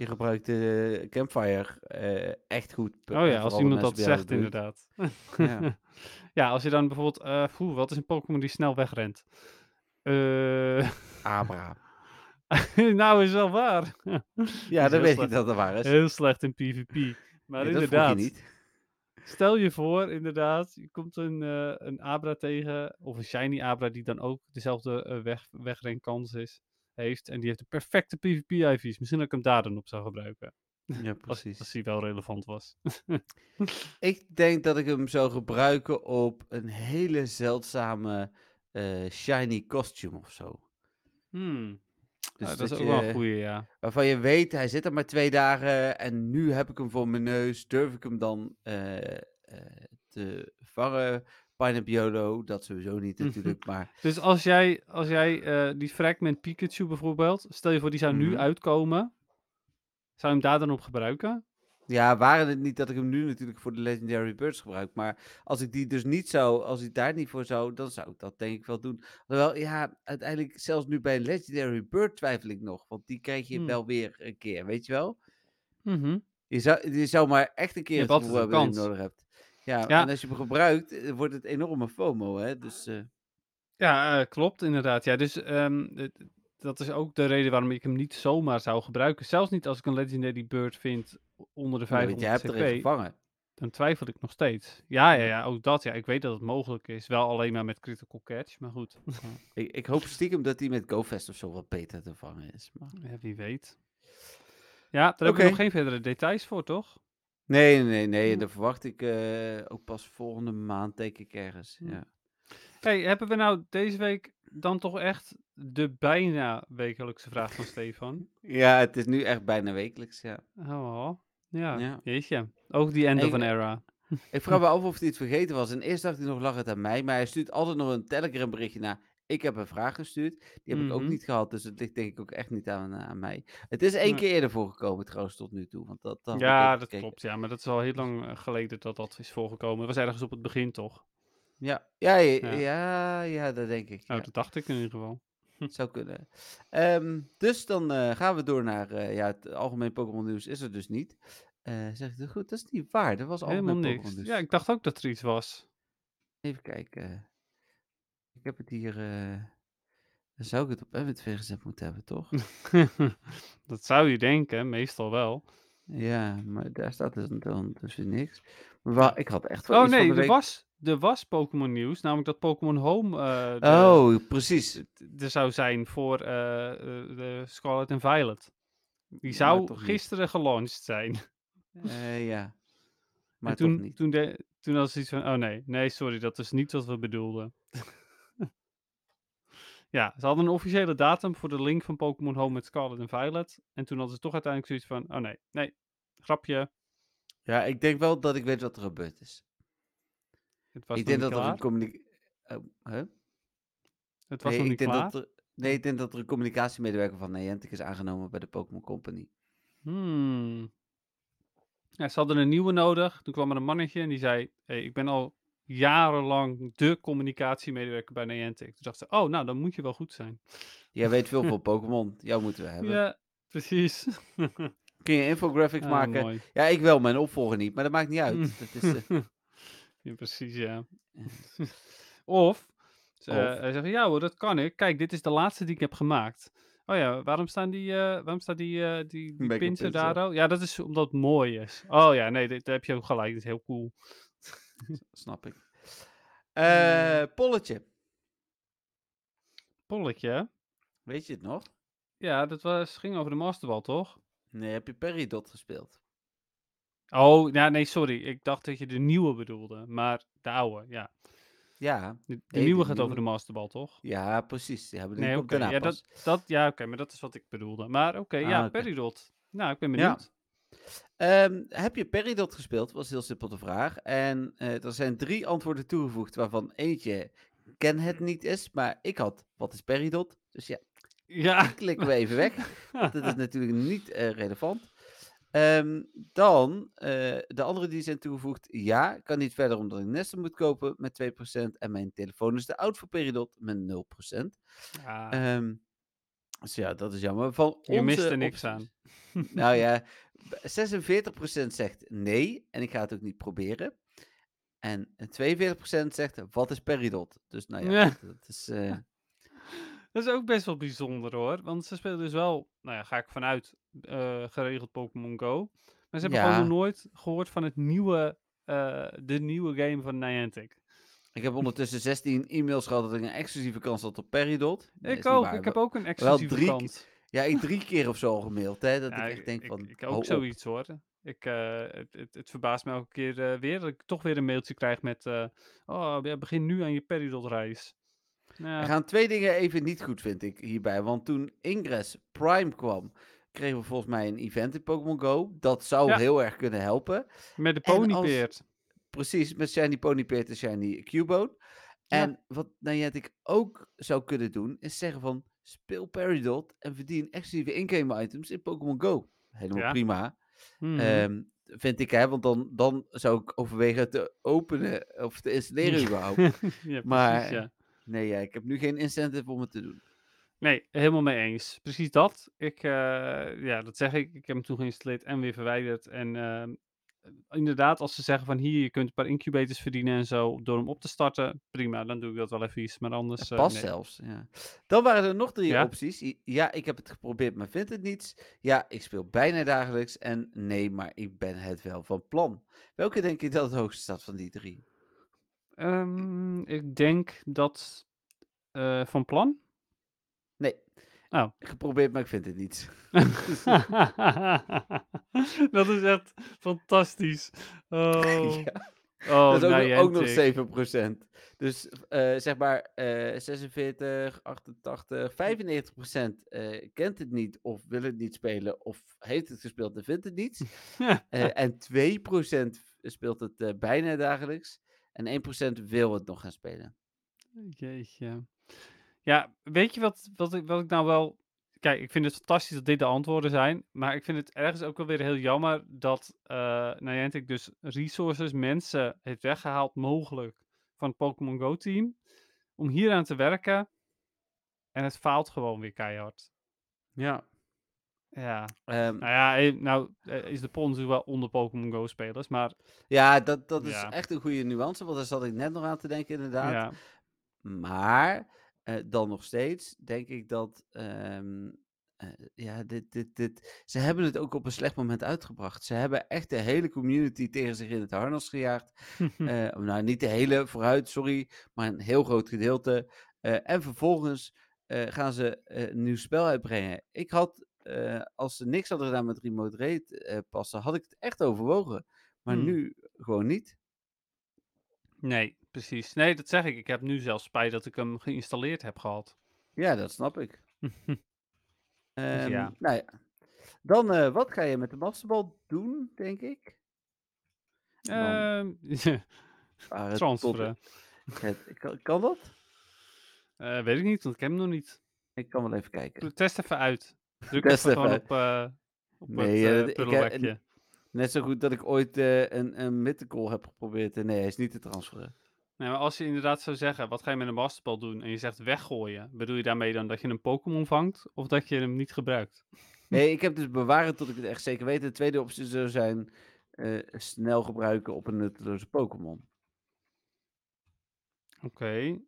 je gebruikt de Campfire eh, echt goed. Oh ja, als iemand dat zegt, doet. inderdaad. Ja. [LAUGHS] ja, als je dan bijvoorbeeld... eh poeh, wat is een Pokémon die snel wegrent? Eh, Abra. [LAUGHS] nou, is wel waar. [LAUGHS] Ja, dan weet slecht. ik dat het waar is. Heel slecht in PvP. Maar Ja, dat inderdaad, je niet. stel je voor, inderdaad, je komt een, een Abra tegen, of een Shiny Abra die dan ook dezelfde eh, weg, wegrenkans is, heeft. En die heeft de perfecte PvP-IV's. Misschien dat ik hem daar dan op zou gebruiken. Ja, [LAUGHS] Als, precies. als die wel relevant was. [LAUGHS] Ik denk dat ik hem zou gebruiken op een hele zeldzame eh, shiny costume of zo. Hmm. Dus Ja, dat is ook je- wel een goeie, ja. Waarvan je weet, hij zit er maar twee dagen en nu heb ik hem voor mijn neus. Durf ik hem dan eh, eh, te vangen? Pineapple Yolo, dat sowieso niet natuurlijk, maar [LAUGHS] Dus als jij, als jij eh, die Fragment Pikachu bijvoorbeeld, stel je voor die zou nu Mhm. uitkomen, zou je hem daar dan op gebruiken? ja, waren het niet dat ik hem nu natuurlijk voor de Legendary Birds gebruik. Maar als ik die dus niet zou, als ik daar niet voor zou, dan zou ik dat denk ik wel doen. Terwijl, ja, uiteindelijk, zelfs nu bij Legendary Bird twijfel ik nog, want die krijg je Hmm. wel weer een keer, weet je wel? Mhm. Je zou, je zou maar echt een keer hebt het gevoel hebben dat je nodig hebt. Ja, Ja. en als je hem gebruikt, eh, wordt het enorme FOMO, hè? Dus, eh, Ja, eh, klopt inderdaad. Ja, dus ehm, dat is ook de reden waarom ik hem niet zomaar zou gebruiken. Zelfs niet als ik een Legendary Bird vind onder de ja, want 500 je hebt er CP, gevangen. dan twijfel ik nog steeds. Ja, ja, Ja. ook dat. Ja, ik weet dat het mogelijk is. Wel alleen maar met critical catch, maar goed. Ik, ik hoop stiekem dat die met GoFest of zo wat beter te vangen is. Maar... Ja, wie weet. Ja, daar heb ik nog geen verdere details voor, toch? Nee, nee, nee. Dan verwacht ik eh, ook pas volgende maand, denk ik ergens. Hm. Ja. Hey, hebben we nou deze week dan toch echt de bijna wekelijkse vraag van Stefan? ja, het is nu echt bijna wekelijks, ja. Oh, ja, Ja. jeetje. Ook die end En of an era. Ik vraag me [LAUGHS] af of hij het vergeten was. En eerst dacht hij nog, lag het aan mij. Maar hij stuurt altijd nog een Telegram berichtje naar. Ik heb een vraag gestuurd. Die heb ik ook Mhm. niet gehad. Dus het ligt denk ik ook echt niet aan, aan mij. Het is één Nee. keer eerder voorgekomen trouwens tot nu toe. Want dat, dat Ja, dat gekeken. klopt. Ja, maar dat is al heel lang eh, geleden dat dat is voorgekomen. Dat was ergens op het begin, toch? Ja, ja, ja, Ja. ja, ja, dat denk ik. Nou, ja. dat dacht ik in ieder geval. Het [LAUGHS] zou kunnen. Ehm, dus dan eh, gaan we door naar eh, ja, het algemeen Pokémon nieuws is er dus niet. Eh, zeg ik dat goed? Dat is niet waar. Dat was Helemaal algemeen niks. Pokémon nieuws. Ja, ik dacht ook dat er iets was. Even kijken. Ik heb het hier. eh, dan zou ik het op MWV gezet moeten hebben, toch? [LAUGHS] dat zou je denken, meestal wel. ja, maar daar staat dus dan dus weer niks. Maar wa- ik had echt wel Oh iets van nee, de er week- was, er was Pokémon nieuws, namelijk dat Pokémon Home eh, de- Oh, precies. er zou zijn voor eh, eh, de Scarlet en Violet. Die zou toch niet. gisteren gelaunched zijn. Eh, ja. Maar en toen, toch niet. Toen, de, toen was het iets van, oh nee, nee, sorry, dat is niet wat we bedoelden. Ja, ze hadden een officiële datum voor de link van Pokémon Home met Scarlet en Violet. En toen hadden ze toch uiteindelijk zoiets van, oh nee, nee, grapje, Ja, ik denk wel dat ik weet wat er gebeurd is. het was ik denk dat er een communicatie. huh? Het was Nee, nog niet klaar. er, nee, ik denk dat er een communicatiemedewerker van Niantic is aangenomen bij de Pokémon Company. Hmm. Ja, ze hadden een nieuwe nodig. Toen kwam er een mannetje en die zei: hey, Ik ben al jarenlang de communicatiemedewerker bij Niantic. Toen dacht ze: Oh, nou, dan moet je wel goed zijn. Jij weet veel [LAUGHS] van Pokémon. Jou moeten we hebben. Ja, precies. [LAUGHS] Kun je infographics Ah, maken? mooi. Ja, ik wel, mijn opvolger niet. Maar dat maakt niet uit. Dat is, eh, [LAUGHS] ja, precies, ja. of, ze, eh, Of? hij zegt, ja hoor, dat kan ik. Kijk, dit is de laatste die ik heb gemaakt. Oh ja, waarom staan die, eh, waarom staat die, eh, die, die Mega pins er pins, daar? al? Ja, dat is omdat het mooi is. Oh ja, nee, daar heb je ook gelijk. Dat is heel cool. [LAUGHS] snap ik. Eh polletje. Polletje? Weet je het nog? Ja, dat was, ging over de masterbal, toch? Nee, heb je Peridot gespeeld? Oh, ja, nee, sorry. Ik dacht dat je de nieuwe bedoelde. Maar de oude, ja. Ja. De, de Nee, nieuwe de gaat over de masterbal, toch? Ja, precies. Die hebben we Nee, oké. daarna Ja, dat, dat, ja, oké, maar dat is wat ik bedoelde. Maar oké, ja, Ah, oké. Peridot. Nou, ik ben Ja. Ehm, heb je Peridot gespeeld? Was heel simpel de vraag. En eh, er zijn drie antwoorden toegevoegd, waarvan eentje ken het niet is. Maar ik had, wat is Peridot? Dus ja, Ja. klikken we even weg. Want dat is [LAUGHS] natuurlijk niet eh, relevant. Ehm, dan, eh, de andere die zijn toegevoegd. Ja, kan niet verder omdat ik nesten moet kopen met 2%. En mijn telefoon is te oud voor Peridot met 0%. Ja, Ehm, dus ja, dat is jammer. Van je mist er niks opties- aan. Nou ja, 46% zegt nee en ik ga het ook niet proberen. En 42% zegt wat is Peridot? Dus nou ja, Ja. dat is... eh, [LAUGHS] Dat is ook best wel bijzonder hoor. Want ze spelen dus wel, nou ja, ga ik vanuit, eh, geregeld Pokémon Go. Maar ze hebben Ja. gewoon nog nooit gehoord van het nieuwe, eh, de nieuwe game van Niantic. ik heb ondertussen 16 e-mails gehad dat ik een exclusieve kans had op Peridot. Nee, ik ook, ik heb Wel- ook een exclusieve drie kans. Ja, ik drie keer of zo al gemaild, hè. Dat Ja, ik echt denk van, ik, ook zoiets hoor. Ik, eh, het, het, het verbaast me elke keer eh, weer dat ik toch weer een mailtje krijg met... eh, oh, begin nu aan je Peridot-reis. Ja, Er gaan twee dingen even niet goed, vind ik, hierbij. Want toen Ingress Prime kwam, kregen we volgens mij een event in Pokémon Go. Dat zou Ja. heel erg kunnen helpen. met de als- ponypeert. Precies, met Shiny Ponypeert en Shiny Cubone. En wat Niantic ook zou kunnen doen, is zeggen van... Speel Peridot en verdien exclusieve in-game items in Pokémon Go. Helemaal Ja. prima. Mhm. Ehm, vind ik, hè. Want dan, dan zou ik overwegen te openen of te installeren überhaupt. [LAUGHS] ja, precies, maar- ja. Nee, ja, ik heb nu geen incentive om het te doen. Nee, helemaal mee eens. Precies dat. Ik, eh, ja, dat zeg ik. Ik heb hem toen geïnstalleerd en weer verwijderd. En ehm, inderdaad, als ze zeggen van hier, je kunt een paar incubators verdienen en zo, door hem op te starten, prima, dan doe ik dat wel even iets. Maar anders, eh, pas nee. zelfs. Ja. Dan waren er nog drie Ja? opties. Ja, ik heb het geprobeerd, maar vind het niets. Ja, ik speel bijna dagelijks. En nee, maar ik ben het wel van plan. Welke denk je dat het hoogste staat van die drie? Ehm, ik denk dat eh, van plan. Nee. Oh. Geprobeerd, maar ik vind het niets. [LAUGHS] dat is echt fantastisch. [LAUGHS] Oh, Ja, oh dat is ook, nog- ook nog Niantic. 7%. Dus eh, zeg maar eh 46, 88, 95% eh, kent het niet of wil het niet spelen of heeft het gespeeld en vindt het niet. [LAUGHS] Eh, en 2% speelt het eh, bijna dagelijks. En 1% wil het nog gaan spelen. Jeetje. Ja, weet je wat, wat, ik, wat ik nou wel... Kijk, ik vind het fantastisch dat dit de antwoorden zijn. Maar ik vind het ergens ook wel weer heel jammer dat eh Niantic dus resources, mensen heeft weggehaald mogelijk van het Pokémon Go team. Om hieraan te werken. En het faalt gewoon weer keihard. Ja. Ja, Ehm, nou ja, eh, nou eh, is de natuurlijk wel onder Pokémon Go spelers. Maar ja, dat, dat is Ja. echt een goede nuance, want daar zat ik net nog aan te denken inderdaad. ja, Maar eh, dan nog steeds denk ik dat. ehm, eh, ja, dit, dit, dit. Ze hebben het ook op een slecht moment uitgebracht. Ze hebben echt de hele community tegen zich in het harnas gejaagd. [LAUGHS] Eh, nou, niet de hele vooruit, sorry, maar een heel groot gedeelte. En vervolgens gaan ze een nieuw spel uitbrengen. Ik had, als ze niks hadden gedaan met Remote Raid eh, passen, had ik het echt overwogen. Maar Hmm. nu gewoon niet. nee, precies. Nee, dat zeg ik. Ik heb nu zelfs spijt dat ik hem geïnstalleerd heb gehad. Ja, dat snap ik. [LAUGHS] Ehm, ja. Nou ja. Dan, eh, wat ga je met de masterbal doen, denk ik? [LAUGHS] Het transferen. het- kan, kan dat? Eh, weet ik niet, want ik heb hem nog niet. Ik kan wel even kijken. Test even uit. Druk Test even even op, eh op Nee, het ik. Net zo goed dat ik ooit een, een mythical heb geprobeerd. Nee, hij is niet te transferen. Nee, maar als je inderdaad zou zeggen, wat ga je met een masterbal doen? En je zegt weggooien. Bedoel je daarmee dan dat je een Pokémon vangt? Of dat je hem niet gebruikt? Nee, ik heb dus bewaren tot ik het echt zeker weet. De tweede optie zou zijn eh, snel gebruiken op een nutteloze Pokémon. Oké.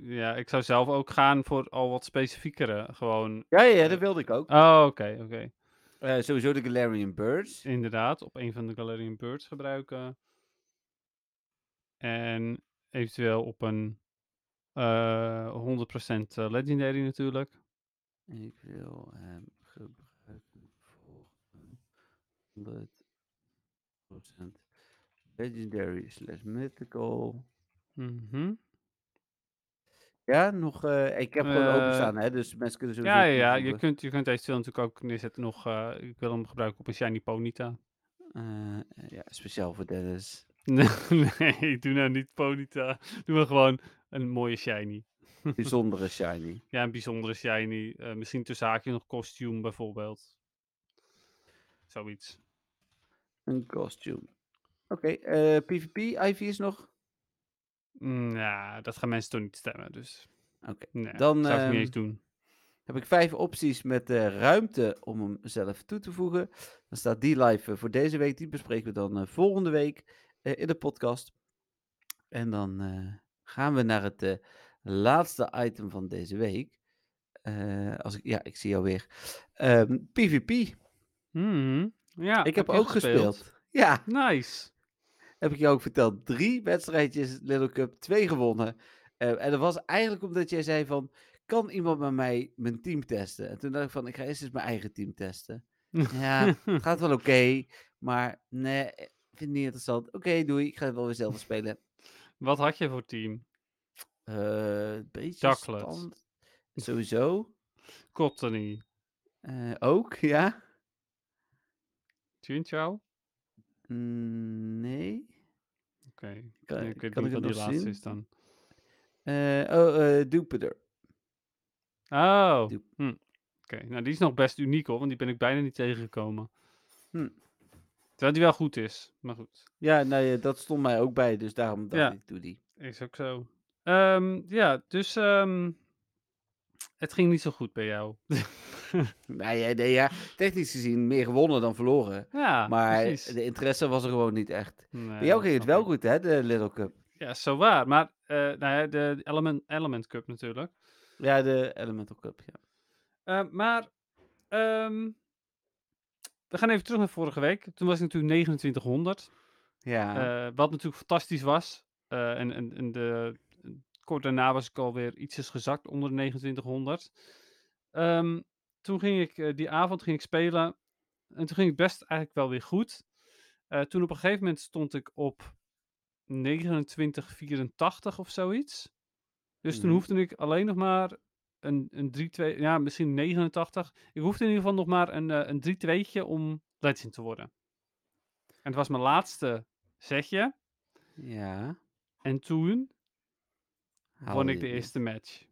Ja, ik zou zelf ook gaan voor al wat specifiekere. Gewoon. Ja, ja, ja, Eh, dat wilde ik ook. Oh, oké, oké. Eh, sowieso de Galarian Birds. Inderdaad, op een van de Galarian Birds gebruiken. En eventueel op een eh 100% eh, Legendary natuurlijk. Ik wil hem gebruiken voor een 100% Legendary slash Mythical. Mhm. Ja, nog. eh, ik heb gewoon Eh, openstaan, hè, dus mensen kunnen sowieso. Ja, ja, ja, je kunt, je kunt eventueel natuurlijk ook neerzetten nog. eh, ik wil hem gebruiken op een Shiny Ponyta. Eh, ja, speciaal voor Dennis. Nee, [LAUGHS] nee, doe nou niet Ponyta. Doe maar gewoon een mooie Shiny. Bijzondere [LAUGHS] shiny. Ja, een bijzondere Shiny. eh, misschien tussen haakjes nog kostuum bijvoorbeeld. Zoiets. Een costume. Oké, eh, PvP, Ivy is nog. Ja, dat gaan mensen toch niet stemmen, dus... Oké, Nee, dan, zou ik niet ehm, eens doen. Heb ik vijf opties met ruimte om hem zelf toe te voegen. Dan staat die live eh, voor deze week. Die bespreken we dan volgende week in de podcast. En dan eh, gaan we naar het eh, laatste item van deze week. Eh, als ik, ja, ik zie jou weer. Ehm, PvP. Mhm. Ja, ik heb ook gespeeld. Ja, Nice. heb ik je ook verteld. Drie wedstrijdjes Little Cup, twee gewonnen. Eh, en dat was eigenlijk omdat jij zei van, kan iemand met mij mijn team testen? En toen dacht ik van, ik ga eerst eens mijn eigen team testen. Ja, het [LAUGHS] gaat wel oké, maar nee, vind het niet interessant. Oké, doei, ik ga het wel weer zelf spelen. Wat had je voor team? Eh, een beetje Chocolate. stand. Sowieso. Cottony. Eh, ook, [LAUGHS] ja. Chinchou? Mm, nee. Oké. Kan- ik weet kan niet ik wat die laatste zien? is dan. Eh, oh, eh Jupiter. Oh. Hm. Oké, nou die is nog best uniek hoor, want die ben ik bijna niet tegengekomen. Hm. Terwijl die wel goed is, maar goed. Ja, nou ja, dat stond mij ook bij, dus daarom dacht Ja. ik, doe die. Is ook zo. Ehm, ja, dus ehm, het ging niet zo goed bij jou. [LAUGHS] Nee, ja, nee, ja, technisch gezien meer gewonnen dan verloren. ja, Maar precies. de interesse was er gewoon niet echt. Nee, Bij jou ging het wel goed, hè, de Little Cup. Ja, zo waar. Maar eh, nou ja, de Element, Element Cup natuurlijk. Ja, de Elemental Cup, ja. Eh, maar ehm, we gaan even terug naar vorige week. Toen was ik natuurlijk 2900. Ja, eh, wat natuurlijk fantastisch was. Eh, en, en, en de, kort daarna was ik alweer ietsjes gezakt onder de 2900. Ehm, toen ging ik, eh, die avond ging ik spelen. En toen ging het best eigenlijk wel weer goed. Toen op een gegeven moment stond ik op 2984 of zoiets. Dus toen Mhm. hoefde ik alleen nog maar een, een 3-2, ja, misschien 89. Ik hoefde in ieder geval nog maar een, eh, een 3-2'tje om legend te worden. En het was mijn laatste setje. ja. En toen won ik de eerste match.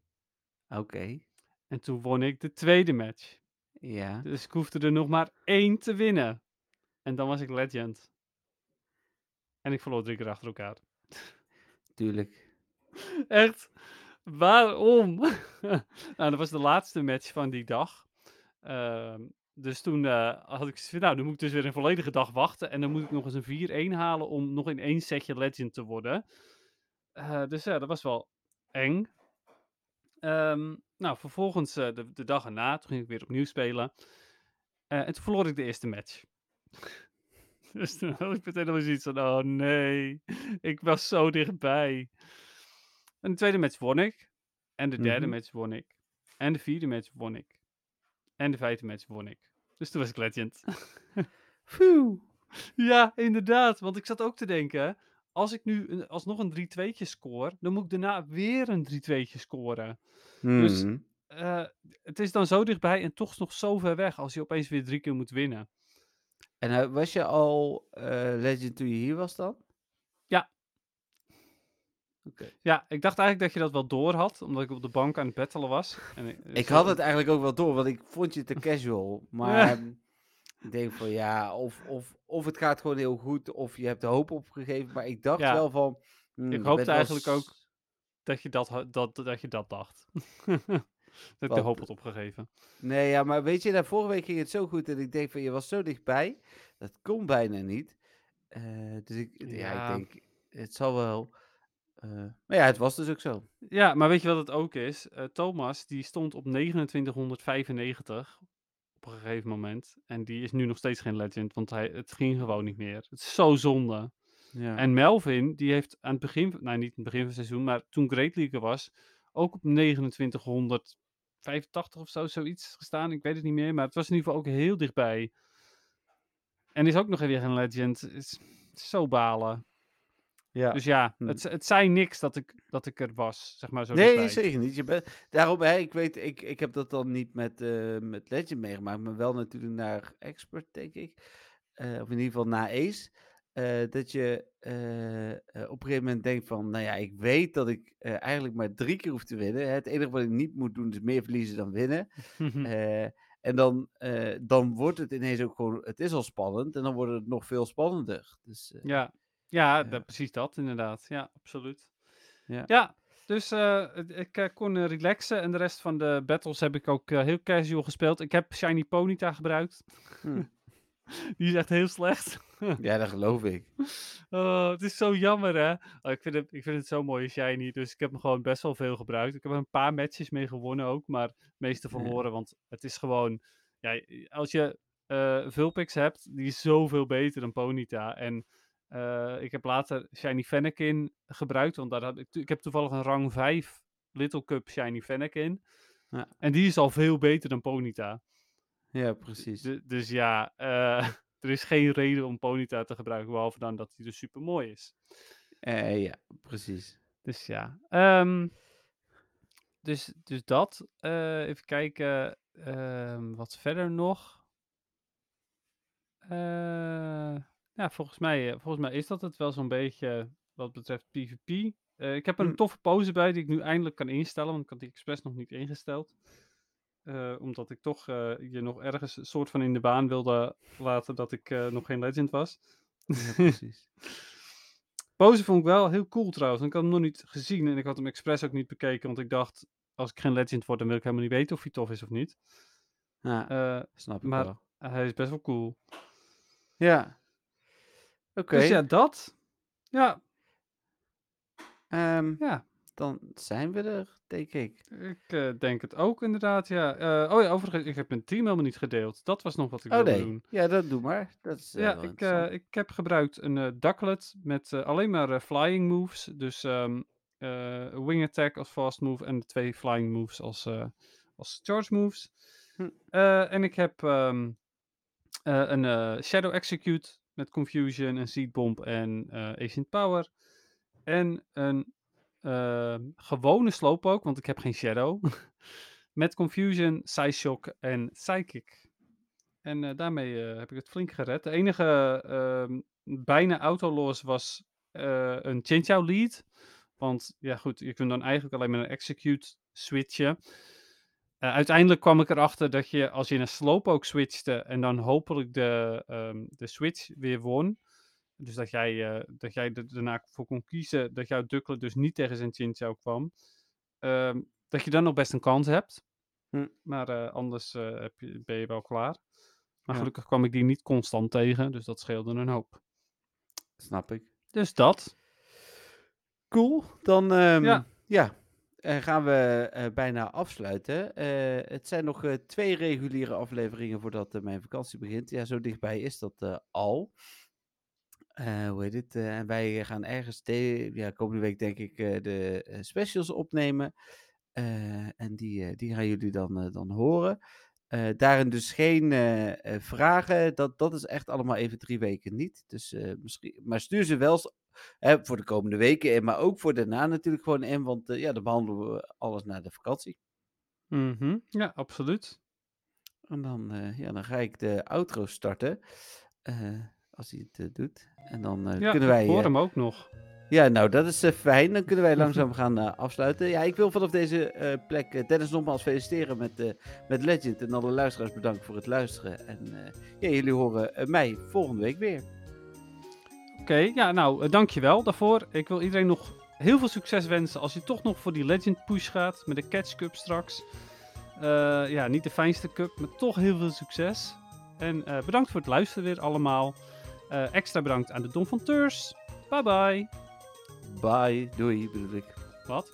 Oké, En toen won ik de tweede match. ja. Dus ik hoefde er nog maar één te winnen. En dan was ik legend. En ik verloor drie keer achter elkaar. Tuurlijk. [LAUGHS] Echt? Waarom? [LAUGHS] nou, dat was de laatste match van die dag. Ehm, dus toen eh, had ik zoiets nou, dan moet ik dus weer een volledige dag wachten. En dan moet ik nog eens een 4-1 halen om nog in één setje legend te worden. Eh, dus ja, dat was wel eng. Ehm, nou, vervolgens eh, de, de dag erna, toen ging ik weer opnieuw spelen. En toen verloor ik de eerste match. [LAUGHS] dus toen had ik meteen al zoiets van, oh nee, ik was zo dichtbij. En de tweede match won ik. En de derde Mhm. match won ik. En de vierde match won ik. En de vijfde match won ik. Dus toen was ik legend. [LAUGHS] Ja, inderdaad. Want ik zat ook te denken, als ik nu een, alsnog een 3-2'tje score, dan moet ik daarna weer een 3-2'tje scoren. Dus- Mhm. Eh, het is dan zo dichtbij en toch nog zo ver weg als je opeens weer drie keer moet winnen. En eh, was je al eh, Legend toen je hier was dan? Ja. Ik dacht eigenlijk dat je dat wel door had, omdat ik op de bank aan het battelen was. En, Ik zo- had het eigenlijk ook wel door, want ik vond je te [LAUGHS] casual. Maar ehm, Ik denk van ja, of, of, of het gaat gewoon heel goed, of je hebt de hoop opgegeven. Maar ik dacht Ja, wel van. hmm, ik hoopte eigenlijk ook dat je dat, dat, dat, je dat dacht. [LAUGHS] dat ik de hoop had opgegeven. Nee, ja, maar weet je, nou, vorige week ging het zo goed. En ik denk van je was zo dichtbij. Dat kon bijna niet. Eh, dus ik, ja, Ja. ik denk, het zal wel. Eh, maar ja, het was dus ook zo. Ja, maar weet je wat het ook is? Eh, Thomas, die stond op 2995 op een gegeven moment. En die is nu nog steeds geen legend, want hij, het ging gewoon niet meer. Het is zo zonde. Ja. En Melvin, die heeft aan het begin, nou niet aan het begin van het seizoen, maar toen Great League was, ook op 2985 of zo, zoiets gestaan. Ik weet het niet meer, maar het was in ieder geval ook heel dichtbij. En is ook nog weer geen legend. Is zo balen. Ja. Dus ja, Hm. het, het zei niks dat ik, dat ik er was, zeg maar zo Nee, dichtbij. zeker niet. Je bent, daarom, hè, ik weet, ik, ik heb dat dan niet met, eh, met Legend meegemaakt, maar wel natuurlijk naar Expert, denk ik. Eh, of in ieder geval na Ace. Eh, dat je op een gegeven moment denkt van, nou ja, ik weet dat ik eigenlijk maar drie keer hoef te winnen. Hè. Het enige wat ik niet moet doen is meer verliezen dan winnen. [LAUGHS] En dan, dan wordt het ineens ook gewoon, het is al spannend en dan wordt het nog veel spannender. Dus Ja, ja, Ja. dat- precies dat inderdaad. Ja, absoluut. Ja. Ja, dus eh, het- ik eh, kon eh, relaxen en de rest van de battles heb ik ook eh, heel casual gespeeld. Ik heb Shiny Ponyta gebruikt. Hm. [LAUGHS] Die is echt heel slecht. [LAUGHS] ja, dat geloof ik. Oh, het is zo jammer, hè? Oh, ik, vind het, ik vind het zo mooi, Shiny. Dus ik heb hem gewoon best wel veel gebruikt. Ik heb er een paar matches mee gewonnen ook, maar de meeste Ja. verloren. Want het is gewoon... Ja, als je eh Vulpix hebt, die is zoveel beter dan Ponyta. En eh, ik heb later Shiny Fennekin gebruikt, want daar had ik, ik heb toevallig een rang 5 Little Cup Shiny Fennekin. Ja. En die is al veel beter dan Ponyta. Ja, precies. Du- dus ja, eh, [LAUGHS] er is geen reden om Ponyta te gebruiken, behalve dan dat hij dus super mooi is. Eh, ja, precies. Dus ja. ehm, dus, dus dat. Even kijken. ehm, wat verder nog. Eh, ja, volgens mij, eh, volgens mij is dat het wel zo'n beetje wat betreft PvP. Eh, ik heb er een Hm. toffe pose bij die ik nu eindelijk kan instellen, want ik had die expres nog niet ingesteld. Eh, omdat ik toch eh, je nog ergens een soort van in de baan wilde laten dat ik eh, nog geen legend was. Ja, [LAUGHS] precies. Pose vond ik wel heel cool trouwens. Ik had hem nog niet gezien en ik had hem expres ook niet bekeken. Want ik dacht, als ik geen legend word, dan wil ik helemaal niet weten of hij tof is of niet. Ja, Eh, snap ik maar wel. hij is best wel cool. Ja. Oké. Dus ja, dat. Ja, ehm, ja. dan zijn we er, denk ik. Ik eh, denk het ook inderdaad, ja. Eh, oh ja, overigens, ik heb mijn team helemaal niet gedeeld. Dat was nog wat ik Oh wilde nee. doen. Ja, dat doe maar. Dat is eh, Ja, wel ik, interessant. eh, ik heb gebruikt een eh ducklet met eh, alleen maar eh, flying moves. Dus ehm eh, wing attack als fast move en de twee flying moves als, eh, als charge moves. Hm. Eh, en ik heb ehm, eh, een eh, shadow execute met confusion, een seed bomb en eh ancient power. En een eh, gewone slowpoke, want ik heb geen shadow. [LAUGHS] met confusion, size shock en psychic. En eh, daarmee eh, heb ik het flink gered. De enige ehm, bijna autoloss was een Chinchou lead. Want ja goed, je kunt dan eigenlijk alleen maar een execute switchen. Eh, uiteindelijk kwam ik erachter dat je als je een slowpoke switchte en dan hopelijk de, ehm, de switch weer won. Dus dat jij, eh, dat jij er daarna voor kon kiezen dat jouw Ducklet dus niet tegen zijn Chinchou kwam. ehm, dat je dan nog best een kans hebt. Hm. Maar eh, anders heb je, ben je wel klaar. Maar Ja. gelukkig kwam ik die niet constant tegen, dus dat scheelde een hoop. Snap ik. Dus dat. Cool. Dan ehm, Ja. ja. Eh, gaan we eh, bijna afsluiten. Eh, het zijn nog twee reguliere afleveringen voordat mijn vakantie begint. Ja, zo dichtbij is dat al. Hoe heet het? En wij gaan ergens de, ja, komende week denk ik de specials opnemen. En die, die gaan jullie dan, dan horen. Daarin dus geen vragen. Dat, dat is echt allemaal even drie weken niet. Dus, misschien, maar stuur ze wel hè, voor de komende weken in. Maar ook voor daarna natuurlijk gewoon in. Want eh, ja, dan behandelen we alles na de vakantie. Mhm, Ja, absoluut. En dan, eh, ja, dan ga ik de outro starten. eh, als hij het doet. En dan Ja, kunnen ik wij. hoor eh, hem ook nog. Ja, nou, dat is fijn. Dan kunnen wij [LAUGHS] langzaam gaan afsluiten. Ja, ik wil vanaf deze plek Dennis nogmaals feliciteren met, met Legend. En alle luisteraars bedankt voor het luisteren. En ja, jullie horen mij volgende week weer. Oké, ja, nou, eh, dankjewel daarvoor. Ik wil iedereen nog heel veel succes wensen als je toch nog voor die Legend push gaat met de Catch Cup straks. Eh, ja, niet de fijnste cup, maar toch heel veel succes. En eh, bedankt voor het luisteren weer allemaal. Extra bedankt aan de Don van Teurs. Bye bye. Bye, doei bedoel ik. Wat?